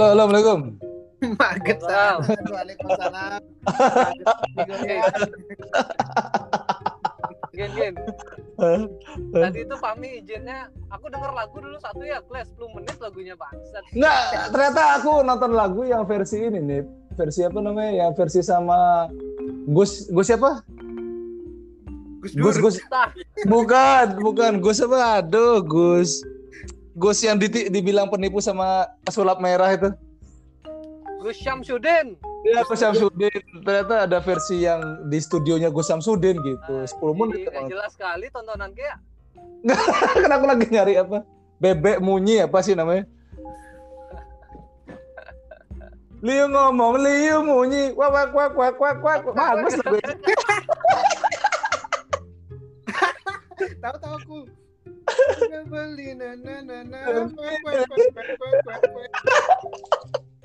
Halo, halo, assalamualaikum. Maget Wow. Waalaikumsalam. Gen, gen. Tadi itu Fami izinnya, aku denger lagu dulu satu ya, kelas 10 menit lagunya bangsat. Enggak, ternyata aku nonton lagu yang versi ini nih. Versi apa namanya? Yang versi sama Gus Gus siapa? Gus Gus. Gus bukan, bukan Gus apa? Aduh, Gus Gus yang di- dibilang penipu sama pesulap merah itu. Gus Syamsuddin. Iya, Gus Samsudin. Ternyata ada versi yang di studionya Gus Samsudin gitu. 10 menit. Jelas sekali tontonan kayak kan aku lagi nyari apa? Bebek munyi apa sih namanya? Liu ngomong, Liu munyi, wak wak wak wak wak wak. Bagus ini. Tahu tahu aku. Beli na na na na.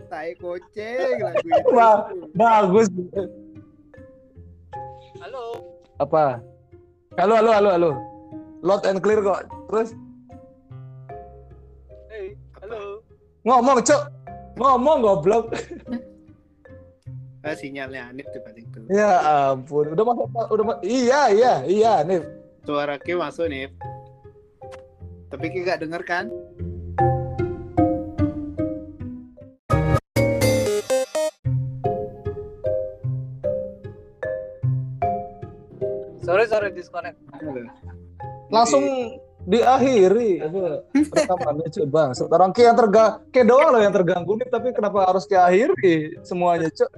Tai koceng lagu itu. Wah. Bagus. halo. Apa? Halo, halo, halo, halo. Loud and clear kok. Terus Hey, halo. ngomong, Cok. Ngomong goblok. Ah, sinyalnya Anip tuh paling tuh. Ya ampun. Udah masuk udah ma- Iya, iya, iya, nih. Suara Ki masuk nih. Tapi Ki gak denger kan? Sorry, sorry disconnect. Langsung diakhiri rekamannya Cok. Bang. Sekarang Ki yang terganggu, Ki doang loh yang terganggu nih, tapi kenapa harus diakhiri semuanya, Cok?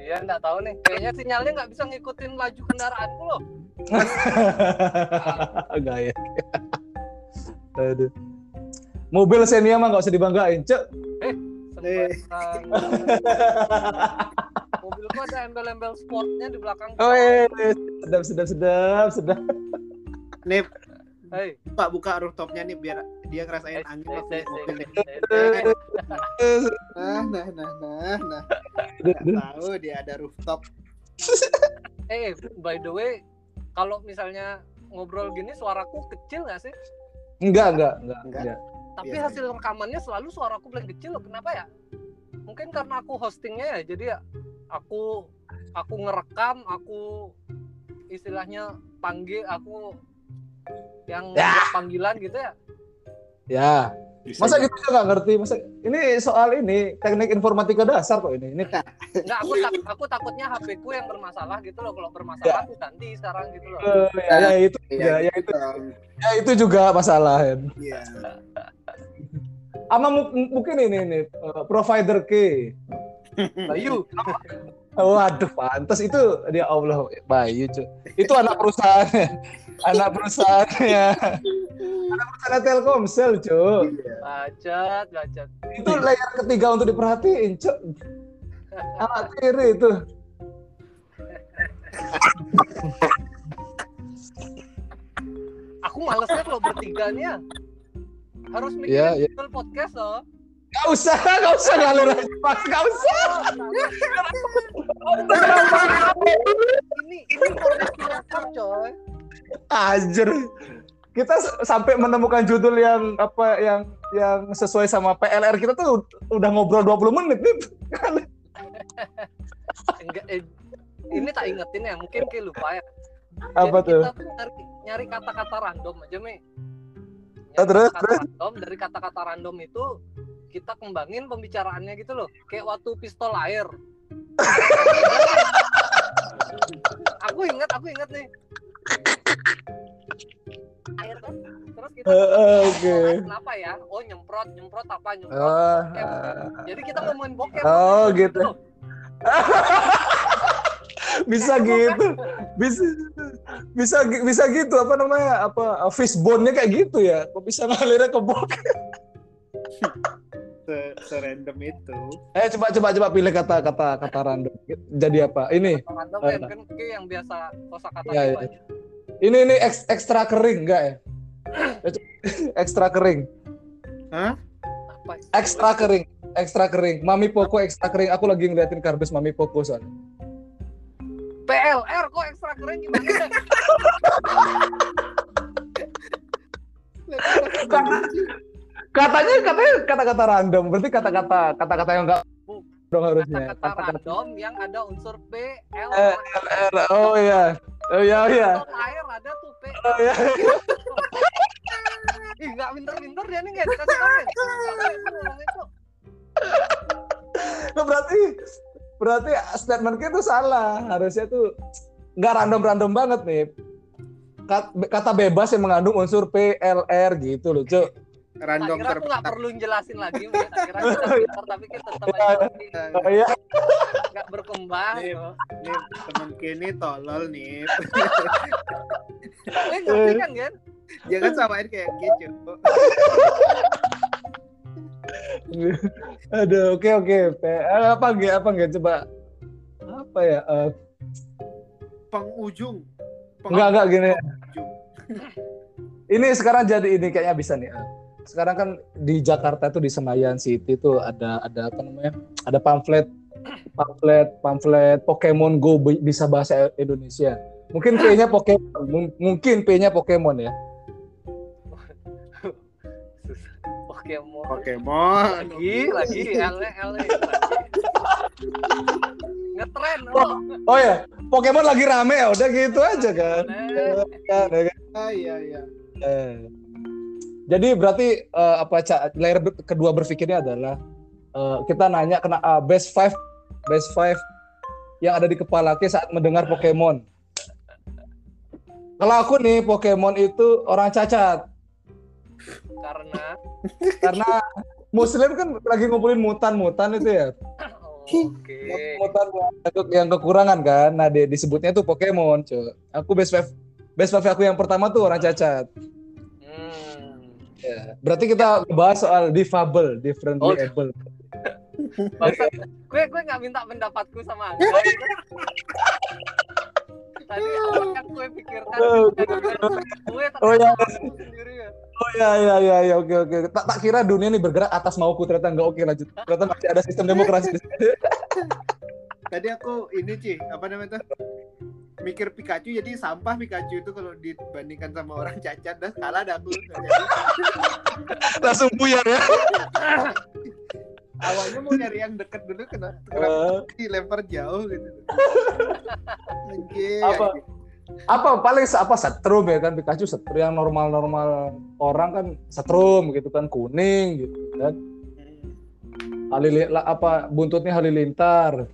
Iya, nggak tahu nih. Kayaknya sinyalnya nggak bisa ngikutin laju kendaraanku loh. Gaya. Aduh. Mobil Xenia mah nggak usah dibanggain, Cok. Sembarangan. Mobilku ada embel-embel sportnya di belakang. Oh, iya, iya. sedap, sedap, sedap, sedap. Nip, Hey, Pak buka rooftopnya nih biar dia ngerasain eh, angin eh, waktu eh, mobil nih. eh, eh, eh. Nah, nah, nah, nah, nah. Nggak tahu dia ada rooftop. Eh, by the way, kalau misalnya ngobrol gini suaraku kecil nggak sih? Enggak, enggak, enggak, Enggak. enggak. Tapi Iya. hasil rekamannya selalu suaraku paling kecil loh. Kenapa ya? Mungkin karena aku hostingnya ya. Jadi ya aku aku ngerekam, aku istilahnya panggil aku yang Ya. panggilan gitu ya. Ya, Bisa masa gitu nggak ngerti? Masa ini soal ini teknik informatika dasar kok ini. Ini Enggak, aku tak- aku takutnya HP ku yang bermasalah gitu loh. Kalau bermasalah aku ganti sekarang gitu loh. eh, ya, ya itu, Iya, ya, ya gitu itu, dong. ya itu juga masalah. ya. Iya. Ama mu- mungkin ini nih eh, provider key. Bayu, Waduh, pantas itu dia Allah Bayu, Cuk. Itu anak perusahaannya. anak perusahaannya. anak perusahaan Telkomsel. Iya. bacot, bacot. Itu layer ketiga untuk diperhatiin, Cuk. Anak tiri itu. Aku malesnya kalau bertiga nih ya. Harus mikirin Iya, iya. Google podcast loh. Gak usah, gak usah ngalir aja, Mas. Gak usah. Ini ini coy. Anjir. Kita sampai menemukan judul yang apa yang yang sesuai sama PLR kita tuh udah ngobrol 20 menit nih. Enggak, eh, ini tak ingetin ya, mungkin kayak lupa ya. Apa Jadi tuh? Kita tuh nyari nyari kata-kata random aja, Mi. Nyari Ah, terus, kata-kata random dari kata-kata random itu kita kembangin pembicaraannya gitu loh. Kayak waktu pistol air. aku ingat, aku ingat nih. Air kan. Terus kita "Oh, oke. air kenapa ya? Oh, nyemprot, nyemprot apa? Nyemprot. Oh, bokep." Jadi kita ngomongin bokep. Oh, gitu. loh. bisa gitu. Bisa bisa bisa gitu apa namanya? Apa fishbone-nya kayak gitu ya? Kok bisa ngalirnya ke bok? Se serandom itu. Eh coba coba coba pilih kata-kata kata random. Jadi apa? Ini Random Eh. kan, kan kayak yang biasa kosakata Iya, iya. banyak. ini ini eks- ekstra kering enggak ya? Eh, ekstra kering. Hah? Apa? Ekstra kering. Ekstra kering. Mami Poco ekstra kering. Aku lagi ngeliatin kardus Mami Poco soalnya. PLR kok ekstra keren gimana? Karena Katanya katanya kata-kata random, berarti kata-kata kata-kata yang enggak dong harusnya. Kata-kata random yang ada unsur P, L, Eh, R. Oh iya. Oh iya oh iya. Atau air ada tuh P. Oh iya. Ih, nggak pinter-pinter dia nih nggak dikasih tahu. ya. Nah, berarti berarti statement kita tuh salah. Harusnya tuh nggak random-random banget nih. Kat- Kata bebas yang mengandung unsur P, L, R gitu loh, Cuk. Random Akhirnya aku nggak perlu jelasin lagi. Akhirnya kita pinter tapi kita tetap aja masih Oh iya. nggak berkembang. Nih, loh. nih temen kini tolol nih. Eh ngerti kan Gen? Jangan samain kayak gitu. Aduh, oke oke. P- eh, Apa nggak apa nggak coba apa ya? eh, Pengujung. Enggak enggak gini. Ini sekarang jadi ini kayaknya bisa nih. eh. Sekarang kan di Jakarta tuh di Senayan City tuh ada ada apa namanya? Ada pamflet pamflet pamflet Pokemon Go bi- bisa bahasa Indonesia. Mungkin P-nya Pokemon, Mung- mungkin P-nya Pokemon ya. Pokemon. Pokemon. Lagi, lagi, L, L. Ngetren loh. Oh ya, Pokemon lagi rame ya, udah gitu aja kan. Eh, Ya, ya kan? Ah, iya iya. Eh. Jadi berarti eh, apa Cak, layer kedua berpikirnya adalah eh, kita nanya kena ah, best five best five yang ada di kepala Ki saat mendengar Pokemon. Kalau aku nih Pokemon itu orang cacat Karena karena Muslim kan lagi ngumpulin mutan-mutan itu ya. Oke. Mutan yang- yang kekurangan kan. Nah, di- disebutnya tuh Pokemon, cuy. Aku best five best five aku yang pertama tuh orang cacat. Ya. Berarti kita bahas soal difabel, differently Oh. able. Gue gue nggak minta pendapatku sama Angga. Tadi apa yang gue pikirkan Oh, gue ternyata Oh, iya. sendiri ya. Oh ya ya ya ya oke oke. Tak tak kira dunia ini bergerak atas mauku ternyata enggak oke lanjut. Ternyata masih ada sistem demokrasi di sini. Tadi aku ini Ci, apa namanya tuh? Mikir Pikachu jadi sampah Pikachu itu kalau dibandingkan sama orang cacat dah kalah dah aku. Langsung buyar ya. Awalnya mau nyari yang deket dulu kena Eh, kenapa dilempar jauh gitu. Anjir. Apa? apa paling apa setrum ya kan Pikachu setrum yang normal-normal orang kan setrum gitu kan kuning gitu kan. Hmm. Halili, la- apa buntutnya halilintar.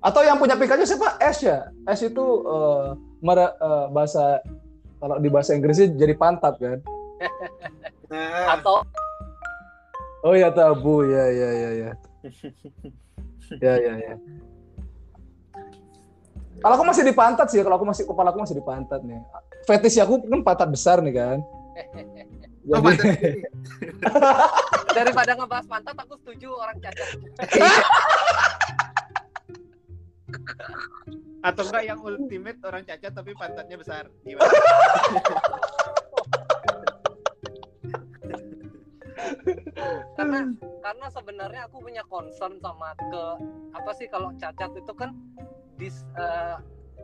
Atau yang punya Pikachu siapa? S ya. S itu eh, mere- eh, bahasa kalau di bahasa Inggrisnya jadi pantat kan. Nah, Atau Oh ya tabu ya ya ya ya. Ya ya ya. Kalau aku masih di pantat sih, kalau aku masih kepala aku masih di pantat nih. Fetish aku kan pantat besar nih kan. oh, Jadi pantat daripada ngebahas pantat aku setuju orang cacat. Atau enggak yang ultimate orang cacat tapi pantatnya besar. Gimana? karena karena sebenarnya aku punya concern sama ke apa sih kalau cacat itu kan dis eh,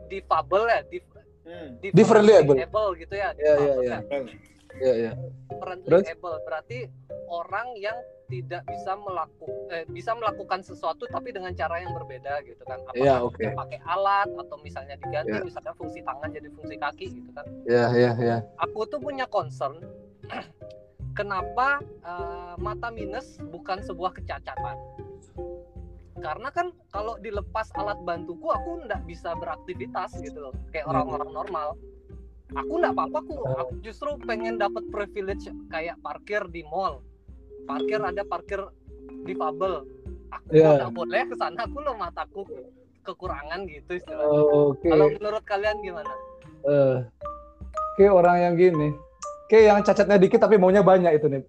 difabel ya dif, Hmm. differently able. gitu ya Ya, ya, difabel ya. ya. ya ya. differently Terus? able berarti orang yang tidak bisa melakukan eh, bisa melakukan sesuatu tapi dengan cara yang berbeda gitu kan apakah Iya, oke. dia pakai alat atau misalnya diganti Iya. misalnya fungsi tangan jadi fungsi kaki gitu kan Ya ya ya. aku tuh punya concern kenapa eh, mata minus bukan sebuah kecacatan karena kan kalau dilepas alat bantuku aku nggak bisa beraktivitas gitu loh kayak Hmm. orang-orang normal aku nggak apa-apa aku, aku justru pengen dapat privilege kayak parkir di mall parkir ada parkir difabel aku Iya. nggak boleh ke sana aku loh mataku kekurangan gitu istilahnya Oke. kalau menurut kalian gimana Eh, Kayak orang yang gini. Kayak yang cacatnya dikit tapi maunya banyak itu nih.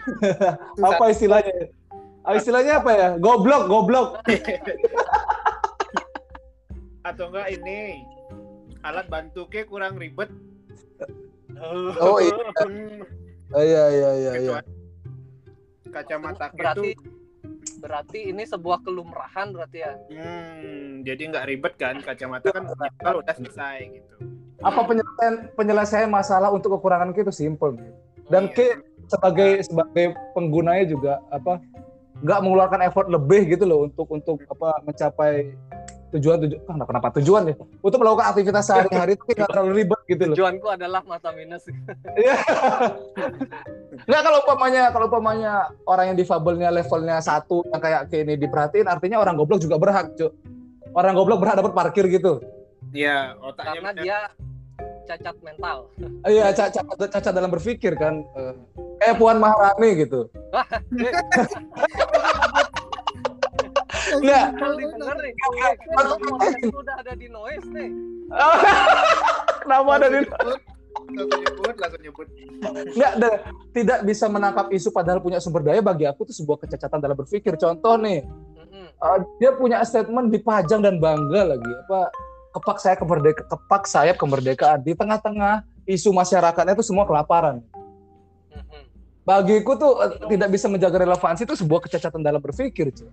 apa istilahnya? Ah, istilahnya apa ya? Goblok, goblok. Atau enggak ini alat bantu ke kurang ribet. Oh iya. Hmm, Oh, iya iya iya iya. Kacamata berarti tuh berarti ini sebuah kelumrahan berarti ya hmm, jadi nggak ribet kan kacamata kan kalau udah selesai gitu. Apa penyelesaian penyelesaian masalah untuk kekurangan kita simple. dan Iya. K sebagai sebagai penggunanya juga apa nggak mengeluarkan effort lebih gitu loh untuk untuk apa mencapai tujuan tujuan ah, kenapa tujuan ya untuk melakukan aktivitas sehari-hari itu nggak terlalu ribet gitu loh Tujuanku adalah mata minus. Iya. nggak kalau umpamanya kalau umpamanya orang yang difabelnya levelnya satu yang kayak kayak ini diperhatiin artinya orang goblok juga berhak cuy orang goblok berhak dapat parkir gitu Iya, otaknya Karena bener. dia cacat mental. iya cacat cacat dalam berpikir kan Eh, kayak Puan Maharani gitu Nggak. Kalau didengar nih, Nggak. kalau podcast udah ada di noise nih. kenapa ada di langsung nyebut, langsung nyebut. nggak da- tidak bisa menangkap isu padahal punya sumber daya bagi aku itu sebuah kecacatan dalam berpikir contoh nih uh, dia punya statement dipajang dan bangga lagi apa kepak saya kemerdeka kepak sayap kemerdekaan di tengah-tengah isu masyarakatnya itu semua kelaparan Mm-mm. bagiku tuh uh, tidak bisa menjaga relevansi itu sebuah kecacatan dalam berpikir cuy.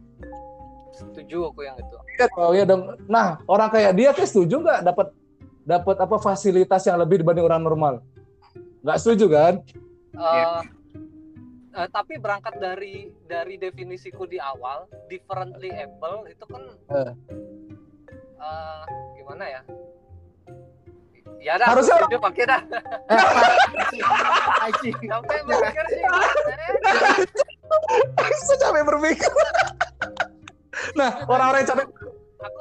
Setuju aku yang itu. Dong, iya dong. Nah, orang kayak dia kayak setuju nggak dapat dapat apa fasilitas yang lebih dibanding orang normal? Nggak setuju kan? Eh, eh, tapi berangkat dari dari definisiku di awal, differently able itu kan Eh. eh, gimana ya? Ya dah, Harusnya aku setuju pakai dah. Anjing. Sampai mikir sih. Saya capek berpikir. Nah, orang-orang yang capek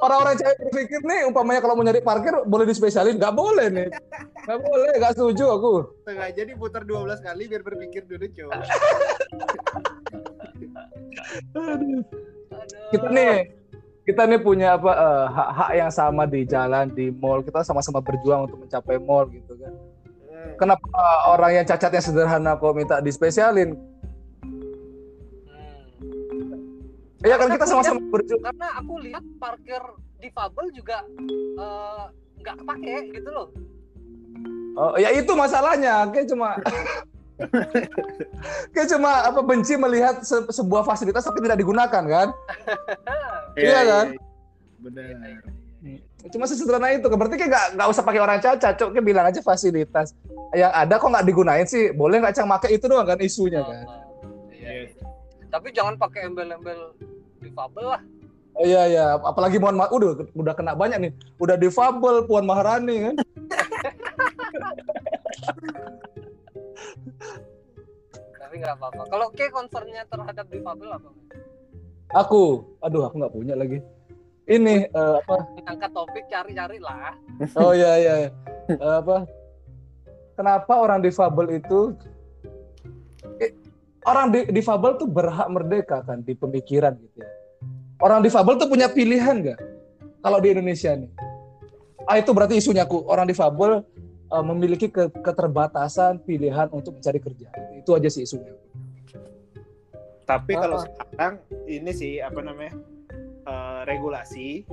orang-orang yang capek berpikir nih, umpamanya kalau mau nyari parkir boleh dispesialin, nggak boleh nih. Nggak boleh, nggak setuju aku. Sengaja diputar 12 kali biar berpikir dulu, coba. aduh. Kita nih kita nih punya apa eh, hak-hak yang sama di jalan di mall kita sama-sama berjuang untuk mencapai mall gitu kan Hmm. kenapa orang yang cacatnya sederhana kok minta dispesialin ya kan kita sama-sama berjuang Karena aku lihat parkir difabel juga eh, nggak kepake gitu loh. Oh, ya itu masalahnya. Kayak cuma kayak cuma apa benci melihat se- sebuah fasilitas tapi tidak digunakan kan? Iya kan? Benar. Cuma sesederhana itu. Berarti kayak nggak nggak usah pakai orang cacat, cok. Kayak bilang aja fasilitas. Yang ada kok nggak digunain sih? Boleh nggak cang make itu doang kan isunya kan? Tapi jangan pakai embel-embel difabel lah. Oh, iya iya, apalagi mohon maaf, udah udah kena banyak nih. Udah difabel Puan Maharani kan? Tapi nggak apa-apa. Kalau ke concernnya terhadap difabel apa? Aku, aduh aku nggak punya lagi. Ini eh, apa? Angkat topik cari-cari lah. Oh iya iya. Eh, apa? Kenapa orang difabel itu orang di, difabel tuh berhak merdeka kan di pemikiran gitu ya. Orang difabel tuh punya pilihan nggak? Kalau di Indonesia nih. Ah itu berarti isunya aku orang difabel eh, memiliki ke- keterbatasan pilihan untuk mencari kerja. Itu aja sih isunya. Tapi kalau Ah. sekarang ini sih apa namanya? eh, regulasi.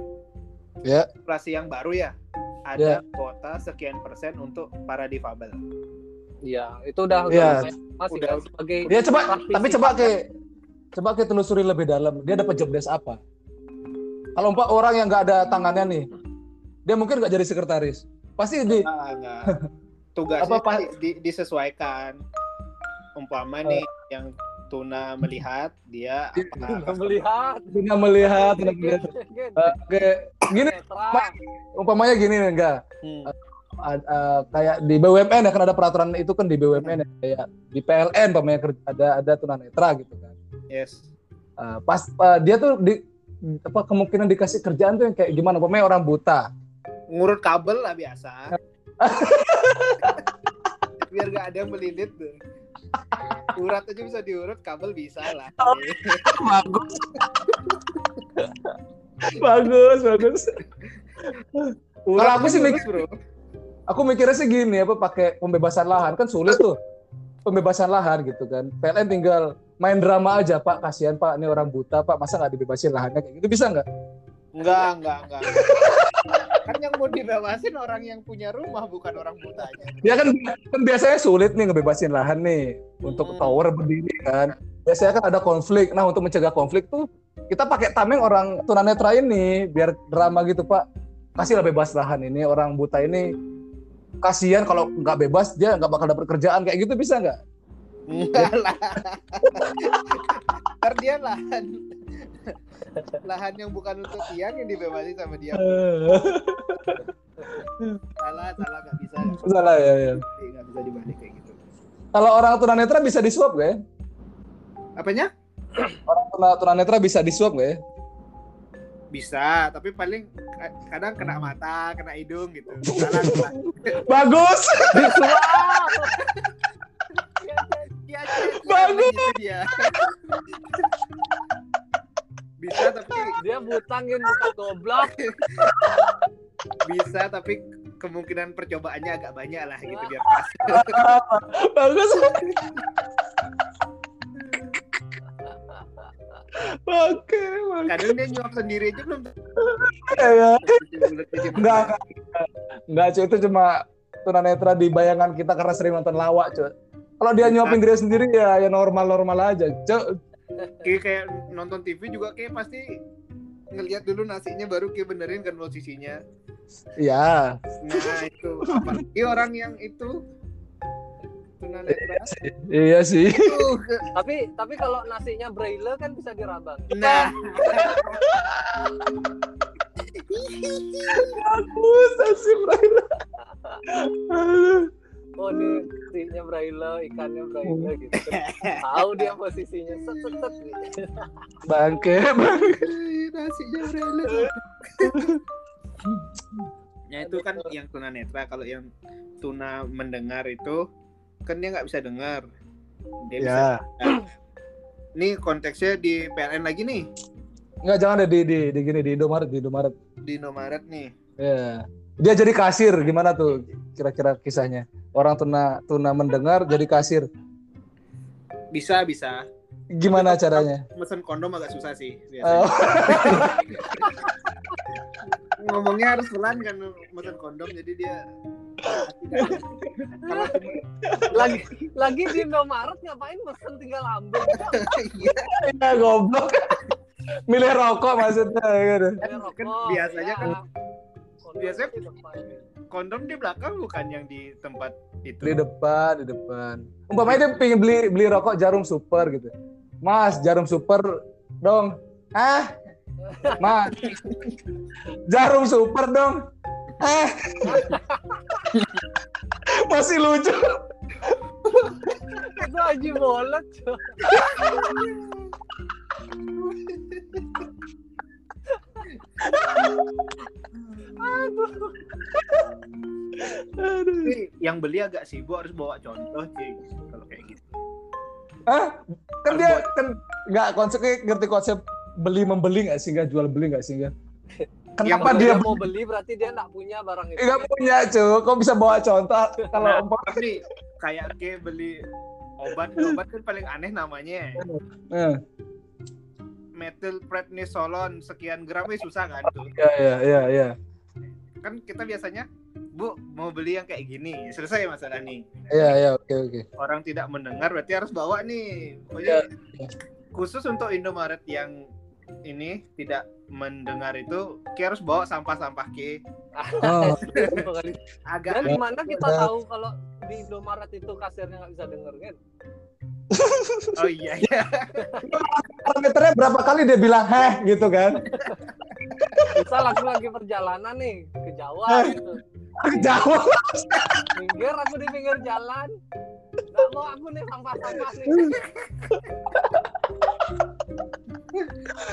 Ya. Regulasi yang baru ya. Ada kuota sekian persen untuk para difabel. Iya, itu udah Iya. masih Udah. kan sebagai Ya coba praktisi tapi coba ke coba ke telusuri lebih dalam. Dia dapat job desk apa? Kalau empat orang yang nggak ada tangannya nih, dia mungkin nggak jadi sekretaris. Pasti di Ah, enggak. Tugasnya Apa, Pak? di- di- disesuaikan. Umpama nih yang tuna melihat dia Nggak apa? melihat. Tidak melihat, tidak melihat. Kayak gini, umpamanya gini nih, enggak. Hmm. Eh, kayak di BUMN ya kan ada peraturan itu kan di BUMN ya kayak di PLN umpamanya ker- ada ada tunanetra gitu kan. Yes. Eh, pas eh, dia tuh di apa kemungkinan dikasih kerjaan tuh yang kayak gimana? Umpamanya orang buta. Ngurut kabel lah biasa. Biar gak ada yang melilit tuh. Urat aja bisa diurut, kabel bisa lah. bagus. bagus, bagus. Kalau aku sih mikir, bro. Aku mikirnya sih gini apa pakai pembebasan lahan kan sulit tuh. Pembebasan lahan gitu kan. PLN tinggal main drama aja Pak, kasihan Pak, ini orang buta Pak, masa nggak dibebasin lahannya kayak gitu bisa nggak? Enggak, enggak, enggak. kan yang mau dibebasin orang yang punya rumah bukan orang butanya. Ya kan, kan biasanya sulit nih ngebebasin lahan nih untuk Hmm. tower berdiri kan. Biasanya kan ada konflik. Nah untuk mencegah konflik tuh kita pakai tameng orang tunanetra ini biar drama gitu Pak. Kasihlah bebas lahan ini orang buta ini kasihan kalau nggak bebas dia nggak bakal dapet kerjaan kayak gitu bisa nggak? Enggak lah. Ntar dia lahan lahan yang bukan untuk Ian yang dibebasi sama dia. Salah, salah nggak bisa. Salah ya, ya. Nggak bisa dibalik kayak gitu. Kalau orang tunanetra bisa disuap gak ya? Apanya? Orang tuna tunanetra bisa disuap gak ya? Bisa, tapi paling ka- kadang kena mata, kena hidung gitu. Salah, salah. Bagus. Dia, Bagus. gitu dia. Bisa tapi Dia butangin bukan goblok. bisa tapi kemungkinan percobaannya agak banyak lah gitu biar pas. Bagus. Oke. Kadang dia nyuap sendiri aja belum. Enggak, enggak. Enggak, cuy. Itu cuma tunanetra di bayangan kita karena sering nonton lawak, cuy. Kalau dia nyuapin diri sendiri ya ya normal-normal aja, cuy. Kayak, kayak nonton TV juga kayak pasti ngelihat dulu nasinya baru kayak benerin kan posisinya. Iya. Nah itu apalagi orang yang itu tunanetra Iya sih. itu. Tapi tapi kalau nasinya braille kan bisa dirabang. Nah Bagus, sih, Braille. Aduh. Oh ini nasinya braille, ikannya braille gitu. Tahu dia posisinya set set set gitu. Bangke, bangke. nasinya rela. Ya itu kan yang tunanetra kalau yang tuna mendengar itu kan dia nggak bisa dengar. Dia bisa. Ya. Nih konteksnya di PLN lagi nih Enggak, jangan deh di, di, di gini, di Indomaret, di Indomaret. di Indomaret nih. Ya. Dia jadi kasir, gimana tuh kira-kira kisahnya? Orang tuna tuna mendengar jadi kasir. Bisa bisa. Gimana caranya? Mesen kondom agak susah sih Oh. Ngomongnya harus pelan kan mesen kondom jadi dia Lagi lagi di Indomaret ngapain mesen tinggal ambil. iya, ya goblok. Milih rokok maksudnya gitu. kan biasanya kan Kondom biasanya- di depan. kondom di belakang bukan yang di tempat itu. Di depan, di depan. Umpamanya dia pengen beli beli rokok jarum super gitu. Mas, jarum super dong. Ah. Mas. Jarum super dong. Ah. Masih lucu. Itu aja bolet. cuy. Aduh. Tapi yang beli agak sibuk harus bawa contoh sih kalau kayak gitu. Hah? Kan dia kan nggak konsepnya ngerti konsep beli membeli nggak sih nggak jual beli nggak sih nggak? Kenapa Kalau dia mau beli berarti dia nggak punya barang itu. nggak punya cuy? Kok bisa bawa contoh kalau Nah, umpam- tapi kayak ke beli obat obat kan paling aneh namanya Eh, metil prednisolon sekian gram eh, susah kan tuh ya ya ya ya kan kita biasanya bu mau beli yang kayak gini selesai masalah nih ya ya oke oke. orang tidak mendengar berarti harus bawa nih Ya, pokoknya ya. khusus untuk Indomaret yang ini tidak mendengar itu Ki harus bawa sampah-sampah Ki Oh, agak Dan gimana kita tahu kalau di Indomaret itu kasirnya nggak bisa denger kan? oh iya iya parameternya berapa kali dia bilang heh gitu kan? Misal aku lagi perjalanan nih ke Jawa gitu. Jauh. Minggir aku di pinggir jalan. Nggak mau aku nih sampah-sampah nih.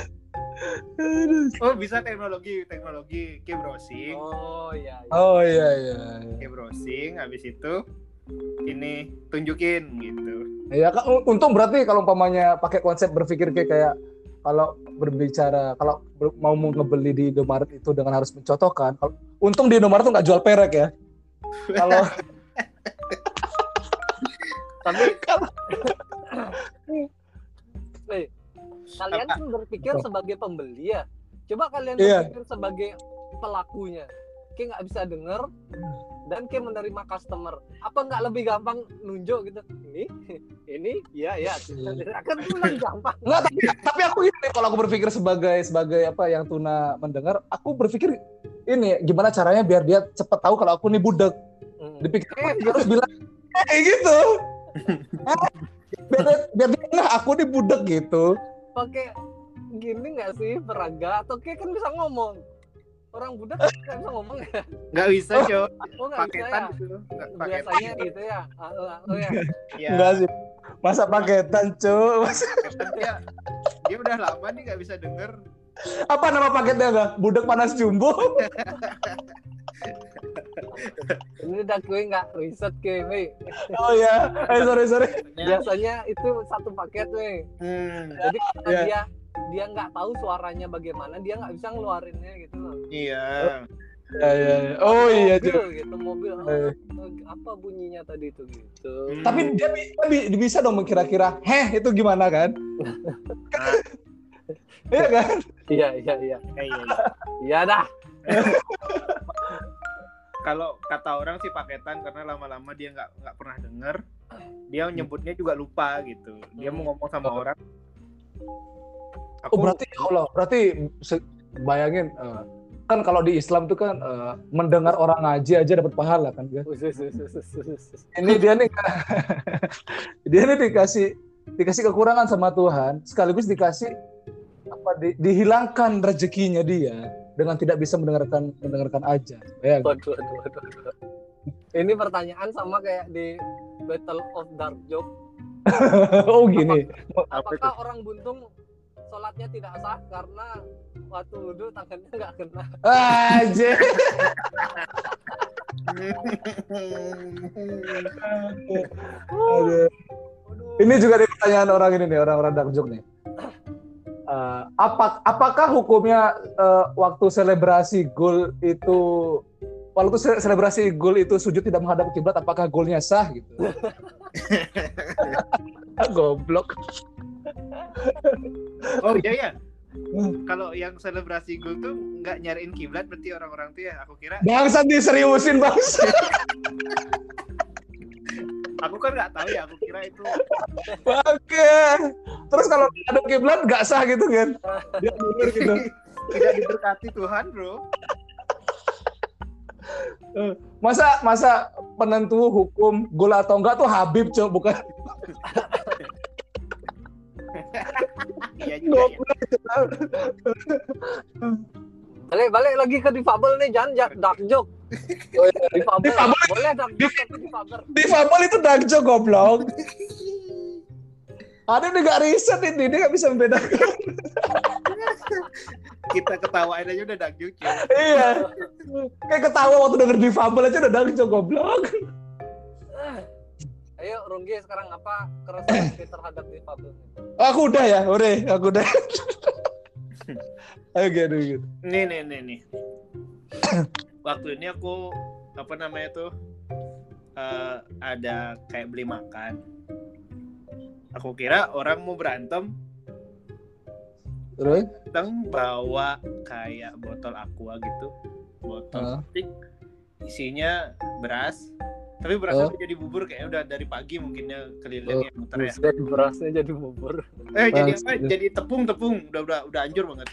oh bisa teknologi teknologi Ki browsing Oh iya. iya. Oh iya iya. Ki browsing habis itu ini tunjukin gitu Ya kan un- untung berarti kalau umpamanya pakai konsep berpikir kayak kayak kalau berbicara kalau mau mau ngebeli di Indomaret itu dengan harus mencontohkan. Kalau untung di Indomaret tuh nggak jual perek ya. Kalau Tapi kalian kan berpikir sebagai pembeli ya. Coba kalian Iya. berpikir sebagai pelakunya. Kayak nggak bisa denger dan kayak menerima customer. Apa nggak lebih gampang nunjuk gitu? Ini, ini, ya, ya. Akan pulang gampang. nggak tapi, tapi aku ini kalau aku berpikir sebagai sebagai apa yang tuna mendengar, aku berpikir ini gimana caranya biar dia cepet tahu kalau aku nih budek. Hmm. Dipikir Eh, harus bilang kayak gitu. biar biar dia nah aku nih budak gitu pakai gini nggak sih peraga? Atau kayak kan bisa ngomong. Orang budak nggak bisa ngomong ya? Nggak bisa, Cok. oh nggak bisa Paketan ya? gitu. Nggak paketan. biasanya gitu. ya? Ah, ah, oh ya. Iya. enggak sih. Masa paketan cuy dia dia udah lama nih nggak bisa denger. apa nama paketnya enggak budak panas jumbo ini udah gue nggak riset gue oh ya eh sorry sorry. Biasanya itu satu paket weh Hmm, jadi karena Iya. dia dia nggak tahu suaranya bagaimana dia nggak bisa ngeluarinnya gitu loh. Iya. ya, ya, ya. oh iya mobil cuy gitu mobil. Eh. oh, apa bunyinya tadi itu gitu. Hmm. tapi dia bi- dia bi- bisa dong kira-kira heh itu gimana kan? Iya kan? Iya iya iya. Iya, iya. iya dah Kalau kata orang sih paketan karena lama-lama dia nggak nggak pernah denger. Dia nyebutnya juga lupa gitu. Dia mau ngomong sama orang. oh berarti ya Allah berarti bayangin eh, kan kalau di Islam tuh kan eh, mendengar orang ngaji aja dapat pahala kan kan usus. ini dia nih dia nih dikasih dikasih kekurangan sama Tuhan sekaligus dikasih apa di- dihilangkan rezekinya dia dengan tidak bisa mendengarkan mendengarkan aja. Ya Waduh, waduh, waduh, waduh. Ini pertanyaan sama kayak di Battle of Dark Joke. oh gini. Apakah orang buntung sholatnya tidak sah karena waktu wudhu tangannya nggak kena? aja ini juga nih pertanyaan orang ini nih orang-orang dark joke nih Eh, apa apakah hukumnya eh, waktu selebrasi gol itu waktu se- selebrasi gol itu sujud tidak menghadap kiblat apakah golnya sah gitu goblok Oh iya ya. Kalau yang selebrasi gol tuh nggak nyariin kiblat berarti orang-orang tuh ya. Aku kira, bangsa diseriusin bangsa aku kan nggak tahu ya. Aku kira itu oke terus kalau ada kiblat nggak sah gitu kan dia mundur gitu tidak diberkati Tuhan, bro. masa masa penentu hukum gol atau enggak tuh Habib cok bukan Iya juga ya. Balik balik lagi ke difabel nih, jangan ja- dark joke. Oh, iya. Difabel, Difabel. boleh dark joke tapi difabel. Difabel itu dark joke goblok. Ada nih gak riset ini, dia gak bisa membedakan. Kita ketawain aja udah dagjuk ya. iya. Kayak ketawa waktu denger difabel aja udah dark joke goblok. Ayo Runggi sekarang apa keresahan terhadap difabel? Aku udah ya, udah, aku udah. Gitu, gitu. Nih nih nih nih. Waktu ini aku apa namanya tuh eh, ada kayak beli makan. Aku kira orang mau berantem, Terus? datang bawa kayak botol aqua gitu, botol Heeh. plastik, isinya beras. Tapi berasnya Oh. jadi bubur kayaknya udah dari pagi mungkinnya keliling ya muter ya. Berasnya jadi bubur. Eh jadi apa? Jadi tepung tepung, udah udah udah anjur banget.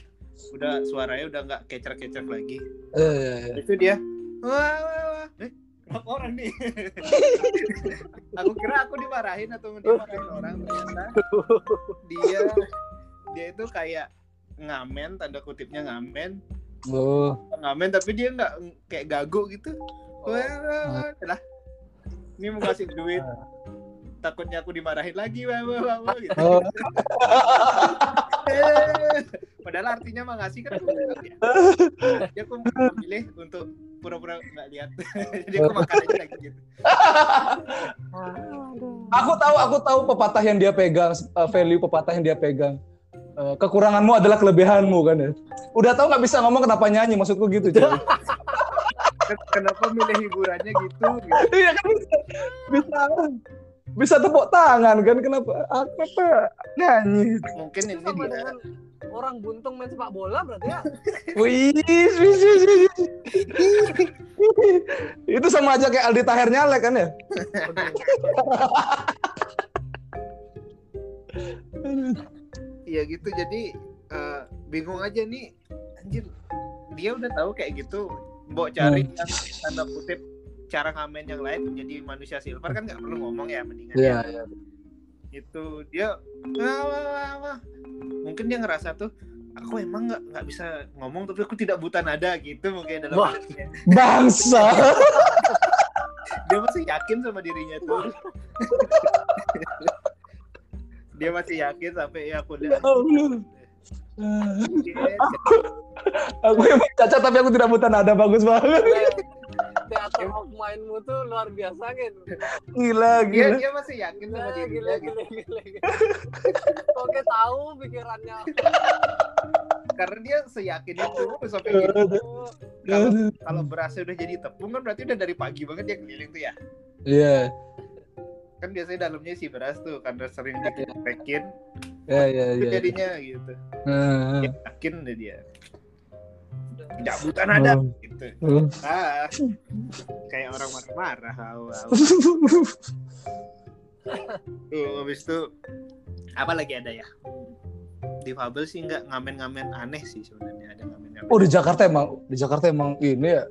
Udah suaranya udah nggak kecer-kecer lagi. Eh, iya, iya. itu dia wah wah wah eh kenapa orang nih aku kira aku dimarahin atau dimarahin orang ternyata dia dia itu kayak ngamen tanda kutipnya ngamen Oh, ngamen tapi dia nggak kayak gagu gitu Oh. wah wah wah lah ini mau kasih duit. Takutnya aku dimarahin lagi wah wah wah, wah gitu. Oh. Padahal artinya mah ngasih kan ya. Jadi aku memilih untuk pura-pura nggak lihat. Jadi aku makan aja lagi gitu. Aku tahu, aku tahu pepatah yang dia pegang, eh, value pepatah yang dia pegang. Eh, kekuranganmu adalah kelebihanmu kan ya. Udah tahu nggak bisa ngomong kenapa nyanyi maksudku gitu kenapa milih hiburannya gitu, gitu. Iya kan bisa, bisa, bisa tepuk tangan kan kenapa? Aku apa nyanyi? mungkin ini dia orang buntung main sepak bola berarti ya? Wih, wih, wih, wih, wih. itu sama aja kayak Aldi Taher nyalek kan ya? iya gitu jadi eh, bingung aja nih anjir dia udah tahu kayak gitu mau cari Hmm. yang tanda kutip cara ngamen yang lain menjadi manusia silver kan nggak perlu ngomong ya mendingan Iya, ya. iya. itu dia wah, wah, wah, wah. mungkin dia ngerasa tuh aku emang nggak nggak bisa ngomong tapi aku tidak buta nada gitu mungkin dalam Wah. hatinya. Bangsa. dia masih yakin sama dirinya tuh dia masih yakin sampai ya aku Ya udah Allah. Aku emang cacat tapi aku tidak buta nada bagus banget. teater of mindmu tuh luar biasa gitu Gila, dia gila. dia masih yakin sama Gila, dirinya gila, gitu. gila, gila, gila. Oke tahu pikirannya. karena dia seyakin itu sampai gitu Oh, kalau kalau berasnya udah jadi tepung kan berarti udah dari pagi banget dia keliling tuh ya Iya. kan biasanya dalamnya si beras tuh karena sering ditekin Ya, ya, itu ya. jadinya gitu Nah. dia yakin deh dia tidak buta nada Oh. gitu Oh. ah kayak orang marah-marah awal tuh habis itu apa lagi ada ya difabel sih nggak ngamen-ngamen aneh sih sebenarnya ada ngamen-ngamen Oh di Jakarta emang di Jakarta emang ini ya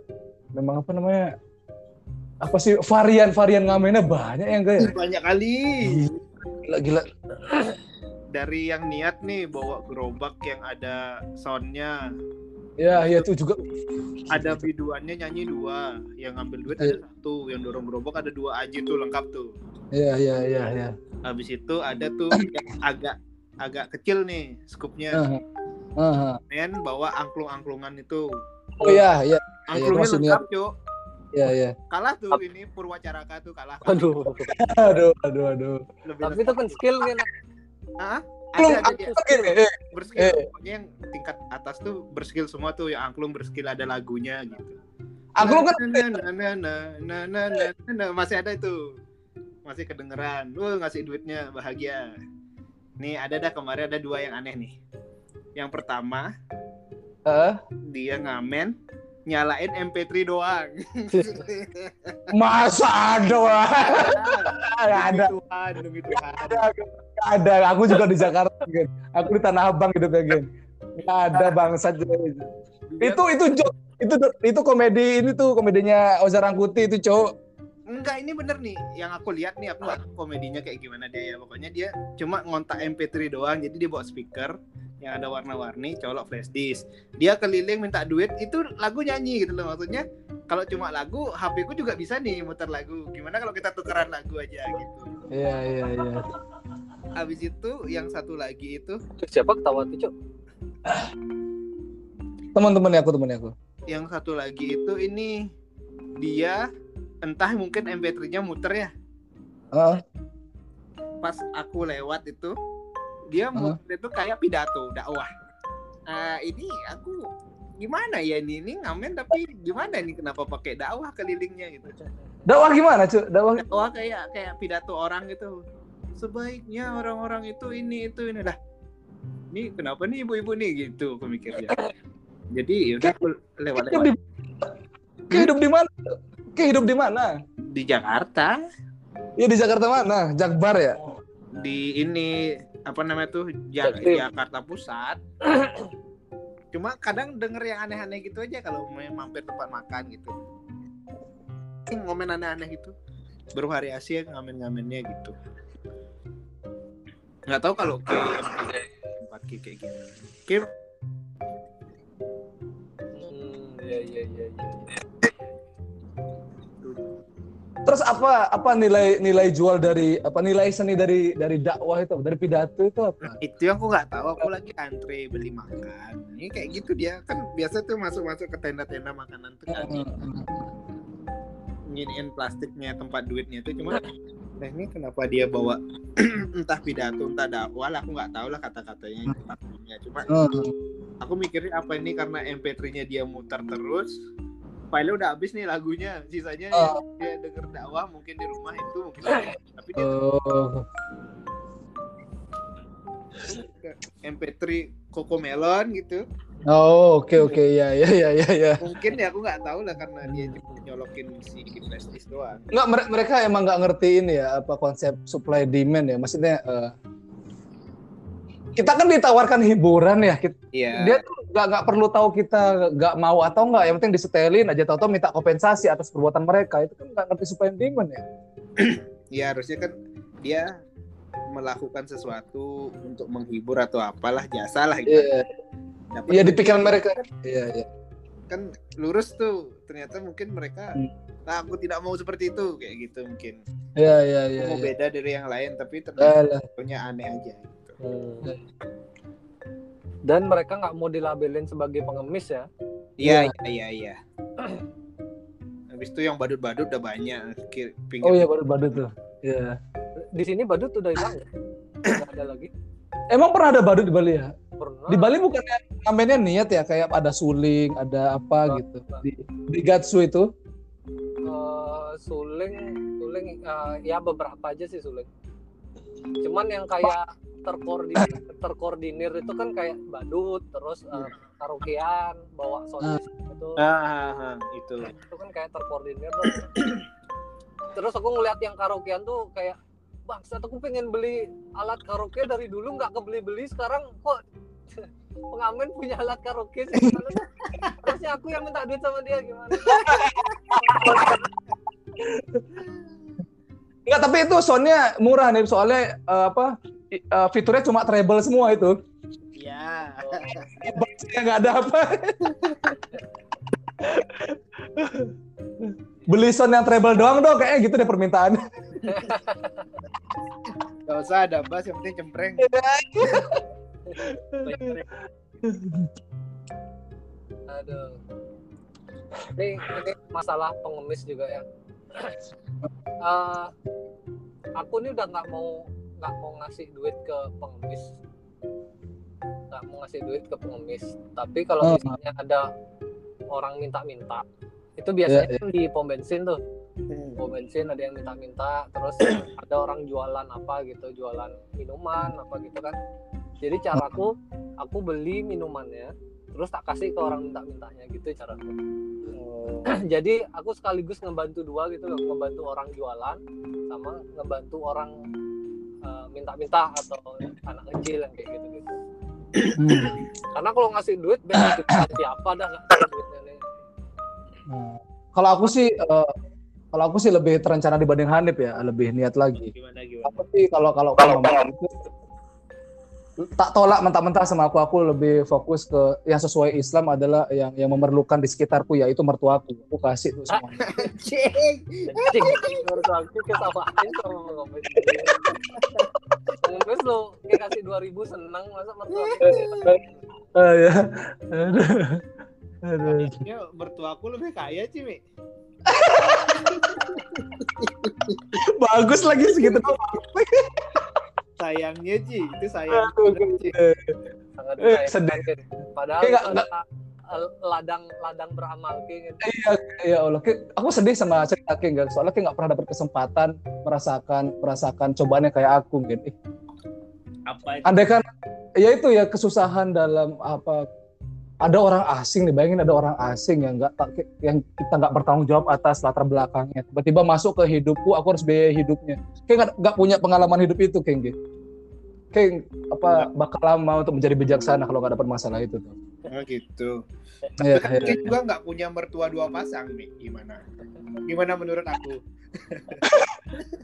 memang apa namanya apa sih varian-varian ngamennya banyak ya enggak ya? banyak kali Gila gila. Dari yang niat nih bawa gerobak yang ada soundnya Ya ya itu juga. ada biduannya nyanyi dua yang ngambil duit ada satu yang dorong gerobak ada dua aja tuh lengkap tuh Ya ya ya ya. habis itu ada tuh yang agak agak kecil nih skupnya Aha. Aha. men bawa angklung-angklungan itu Oh ya ya angklungnya masih lengkap cuk ya ya. kalah tuh ini Purwacaraka tuh kalah Aduh. Aduh aduh aduh. lebih Tapi itu kan skill kan. Hah? Ada, ada dia, eh, berskill. Eh. pokoknya yang tingkat atas tuh berskill semua tuh yang angklung berskill ada lagunya gitu. Angklung kan nah, nah, nah, nah, nah, nah, nah, masih ada itu. Masih kedengeran. Lu uh, ngasih duitnya bahagia. Nih ada dah kemarin ada dua yang aneh nih. Yang pertama uh? dia ngamen nyalain MP3 doang. Masa ada wah. Ada. demi Tuhan demi Tuhan. ada ada. Aku juga di Jakarta kan aku di Tanah Abang gitu kan nggak ada bangsat itu itu joke. Itu itu komedi ini tuh komedinya Oza Rangkuti itu cowok Enggak, ini bener nih. Yang aku lihat nih, aku nggak tahu komedinya kayak gimana dia ya. Pokoknya dia cuma ngontak MP3 doang. Jadi dia bawa speaker yang ada warna-warni, colok flash disk. Dia keliling minta duit, itu lagu nyanyi gitu loh. Maksudnya kalau cuma lagu, HP ku juga bisa nih muter lagu. Gimana kalau kita tukeran lagu aja gitu. iya iya iya Habis itu yang satu lagi itu, Siapa ketawa tuh, Cuk? teman-temannya aku temannya aku yang satu lagi itu ini dia entah mungkin MP3-nya muter ya. Heeh. pas aku lewat itu dia Hah? muter itu kayak pidato dakwah. Nah ini aku gimana ya ini? Ini ngamen tapi gimana nih kenapa pakai dakwah kelilingnya gitu? Dakwah gimana cuy dakwah dakwah kayak kayak pidato orang gitu. Sebaiknya orang-orang itu ini itu ini. Lah ini kenapa nih ibu-ibu nih? Gitu aku mikirnya. Jadi yaudah aku hidup lewat-lewat. hidup di mana Kayak hidup di mana di Jakarta ya di Jakarta mana Jakbar ya di ini apa namanya tuh Ja- Jaktim. Jakarta Pusat. Cuma kadang denger yang aneh-aneh gitu aja kalau mau mampir tempat makan gitu. Ngomen aneh-aneh gitu. Bervariasi ya ngamen-ngamennya gitu. Nggak tahu kalau ke tempat kayak gini. Kim Hmm, iya iya iya iya. Terus apa apa nilai nilai jual dari apa nilai seni dari dari dakwah itu? Dari pidato itu apa? Itu yang aku nggak tahu. Aku lagi antre beli makan. Ini kayak gitu dia. Kan biasa tuh masuk-masuk ke tenda-tenda makanan tuh kan. Nginiin plastiknya tempat duitnya itu cuma nah ini kenapa dia bawa entah pidato entah dakwah lah. Aku nggak tahu lah kata-katanya cuma Hmm. aku mikirnya apa ini karena MP3-nya dia muter terus filenya udah habis nih lagunya sisanya Oh. dia denger dakwah mungkin di rumah itu mungkin tapi dia Oh. MP3 Cocomelon gitu Oh, oke oke ya ya ya ya ya. mungkin ya aku nggak tahu lah karena dia cuma nyolokin si disk doang Nggak mere- mereka emang nggak ngertiin ya apa konsep supply demand ya. Maksudnya eh, kita kan ditawarkan hiburan ya. Kita, iya Dia tuh nggak nggak perlu tahu kita nggak mau atau nggak. Yang penting disetelin aja tahu-tahu minta kompensasi atas perbuatan mereka. Itu kan nggak ngerti supply and demand ya. ya harusnya kan dia melakukan sesuatu untuk menghibur atau apalah jasa lah gitu. Iya, iya di pikiran mereka. Iya, iya. kan lurus tuh ternyata mungkin mereka Hmm. nah aku tidak mau seperti itu kayak gitu mungkin Iya, iya, iya. mau iya. beda dari yang lain tapi ternyata Alah. punya aneh aja. Hmm. Dan mereka nggak mau dilabelin sebagai pengemis ya. iya iya iya iya habis itu yang badut-badut udah banyak pinggir Oh iya badut-badut tuh. Iya. Di sini badut udah hilang ya? Nggak ada lagi. Emang pernah ada badut di Bali ya? Pernah. Di Bali bukannya namanya niat ya kayak ada suling, ada apa Enggak, gitu. enggak. Di, di Gatsu itu. Eh, suling, suling eh, ya beberapa aja sih suling. Cuman yang kayak terkoordinir, terkoordinir itu kan kayak badut, terus eh, karaokean, bawa sosis itu, ah, ah, ah, itu itu kan kayak terkoordinir. tuh. terus aku ngeliat yang karaokean tuh kayak bangsat aku pengen beli alat karaoke dari dulu nggak kebeli-beli sekarang kok pengamen punya alat karaoke sih? Harusnya aku yang minta duit sama dia gimana? Enggak, tapi itu soundnya murah nih soalnya eh, apa eh, fiturnya cuma treble semua itu. ya Bassnya nggak ada apa. Beli sound yang treble doang dong kayaknya gitu deh permintaan. gak usah ada bass yang penting cempreng aduh ini, ini masalah pengemis juga ya Eh, aku nih udah nggak mau nggak mau ngasih duit ke pengemis. Nggak mau ngasih duit ke pengemis. Tapi kalau Oh. misalnya ada orang minta-minta itu biasanya Iya, kan di pom bensin tuh. Hmm. pom bensin ada yang minta-minta terus ada orang jualan apa gitu jualan minuman apa gitu kan. Jadi caraku aku beli minumannya terus tak kasih ke orang minta-mintanya gitu caraku jadi aku sekaligus ngebantu dua gitu loh ngebantu orang jualan sama ngebantu orang eh, minta-minta atau anak kecil yang kayak gitu gitu karena kalau ngasih duit beda siapa dah duitnya nih. Nah, Kalau aku sih eh, kalau aku sih lebih terencana dibanding Hanif ya, lebih niat lagi. gimana gimana? Aku sih kalau kalau kalau tak tolak mentah-mentah sama aku, aku lebih fokus ke yang sesuai Islam adalah yang yang memerlukan di sekitarku yaitu mertuaku. Aku kasih tuh semuanya. Cing. Cing, menurut aku kesamain sama. Pengemis lo kayak kasih 2000 senang masa mertua Ah, ya. Aduh. Aduh. Ya, mertuaku lebih kaya sih Mi Bagus lagi segitu. Sayangnya Ci itu sayang sangat Eh, sedih. Padahal eh, ladang ladang beramal kayak gitu. Ya Allah, Ki, aku sedih sama cerita King, Gan. soalnya King nggak pernah dapat kesempatan merasakan merasakan cobaannya kayak aku, gitu. apa itu Andai kan, ya itu ya kesusahan dalam apa ada orang asing nih, bayangin ada orang asing yang nggak yang kita nggak bertanggung jawab atas latar belakangnya. Tiba-tiba masuk ke hidupku, aku harus biaya hidupnya. Kayak nggak- nggak punya pengalaman hidup itu, King. Gitu. Kayak apa bakal lama untuk menjadi bijaksana kalau nggak dapat masalah itu tuh. oh, gitu kan iya. dia juga nggak punya mertua dua pasang Mi gimana gimana menurut aku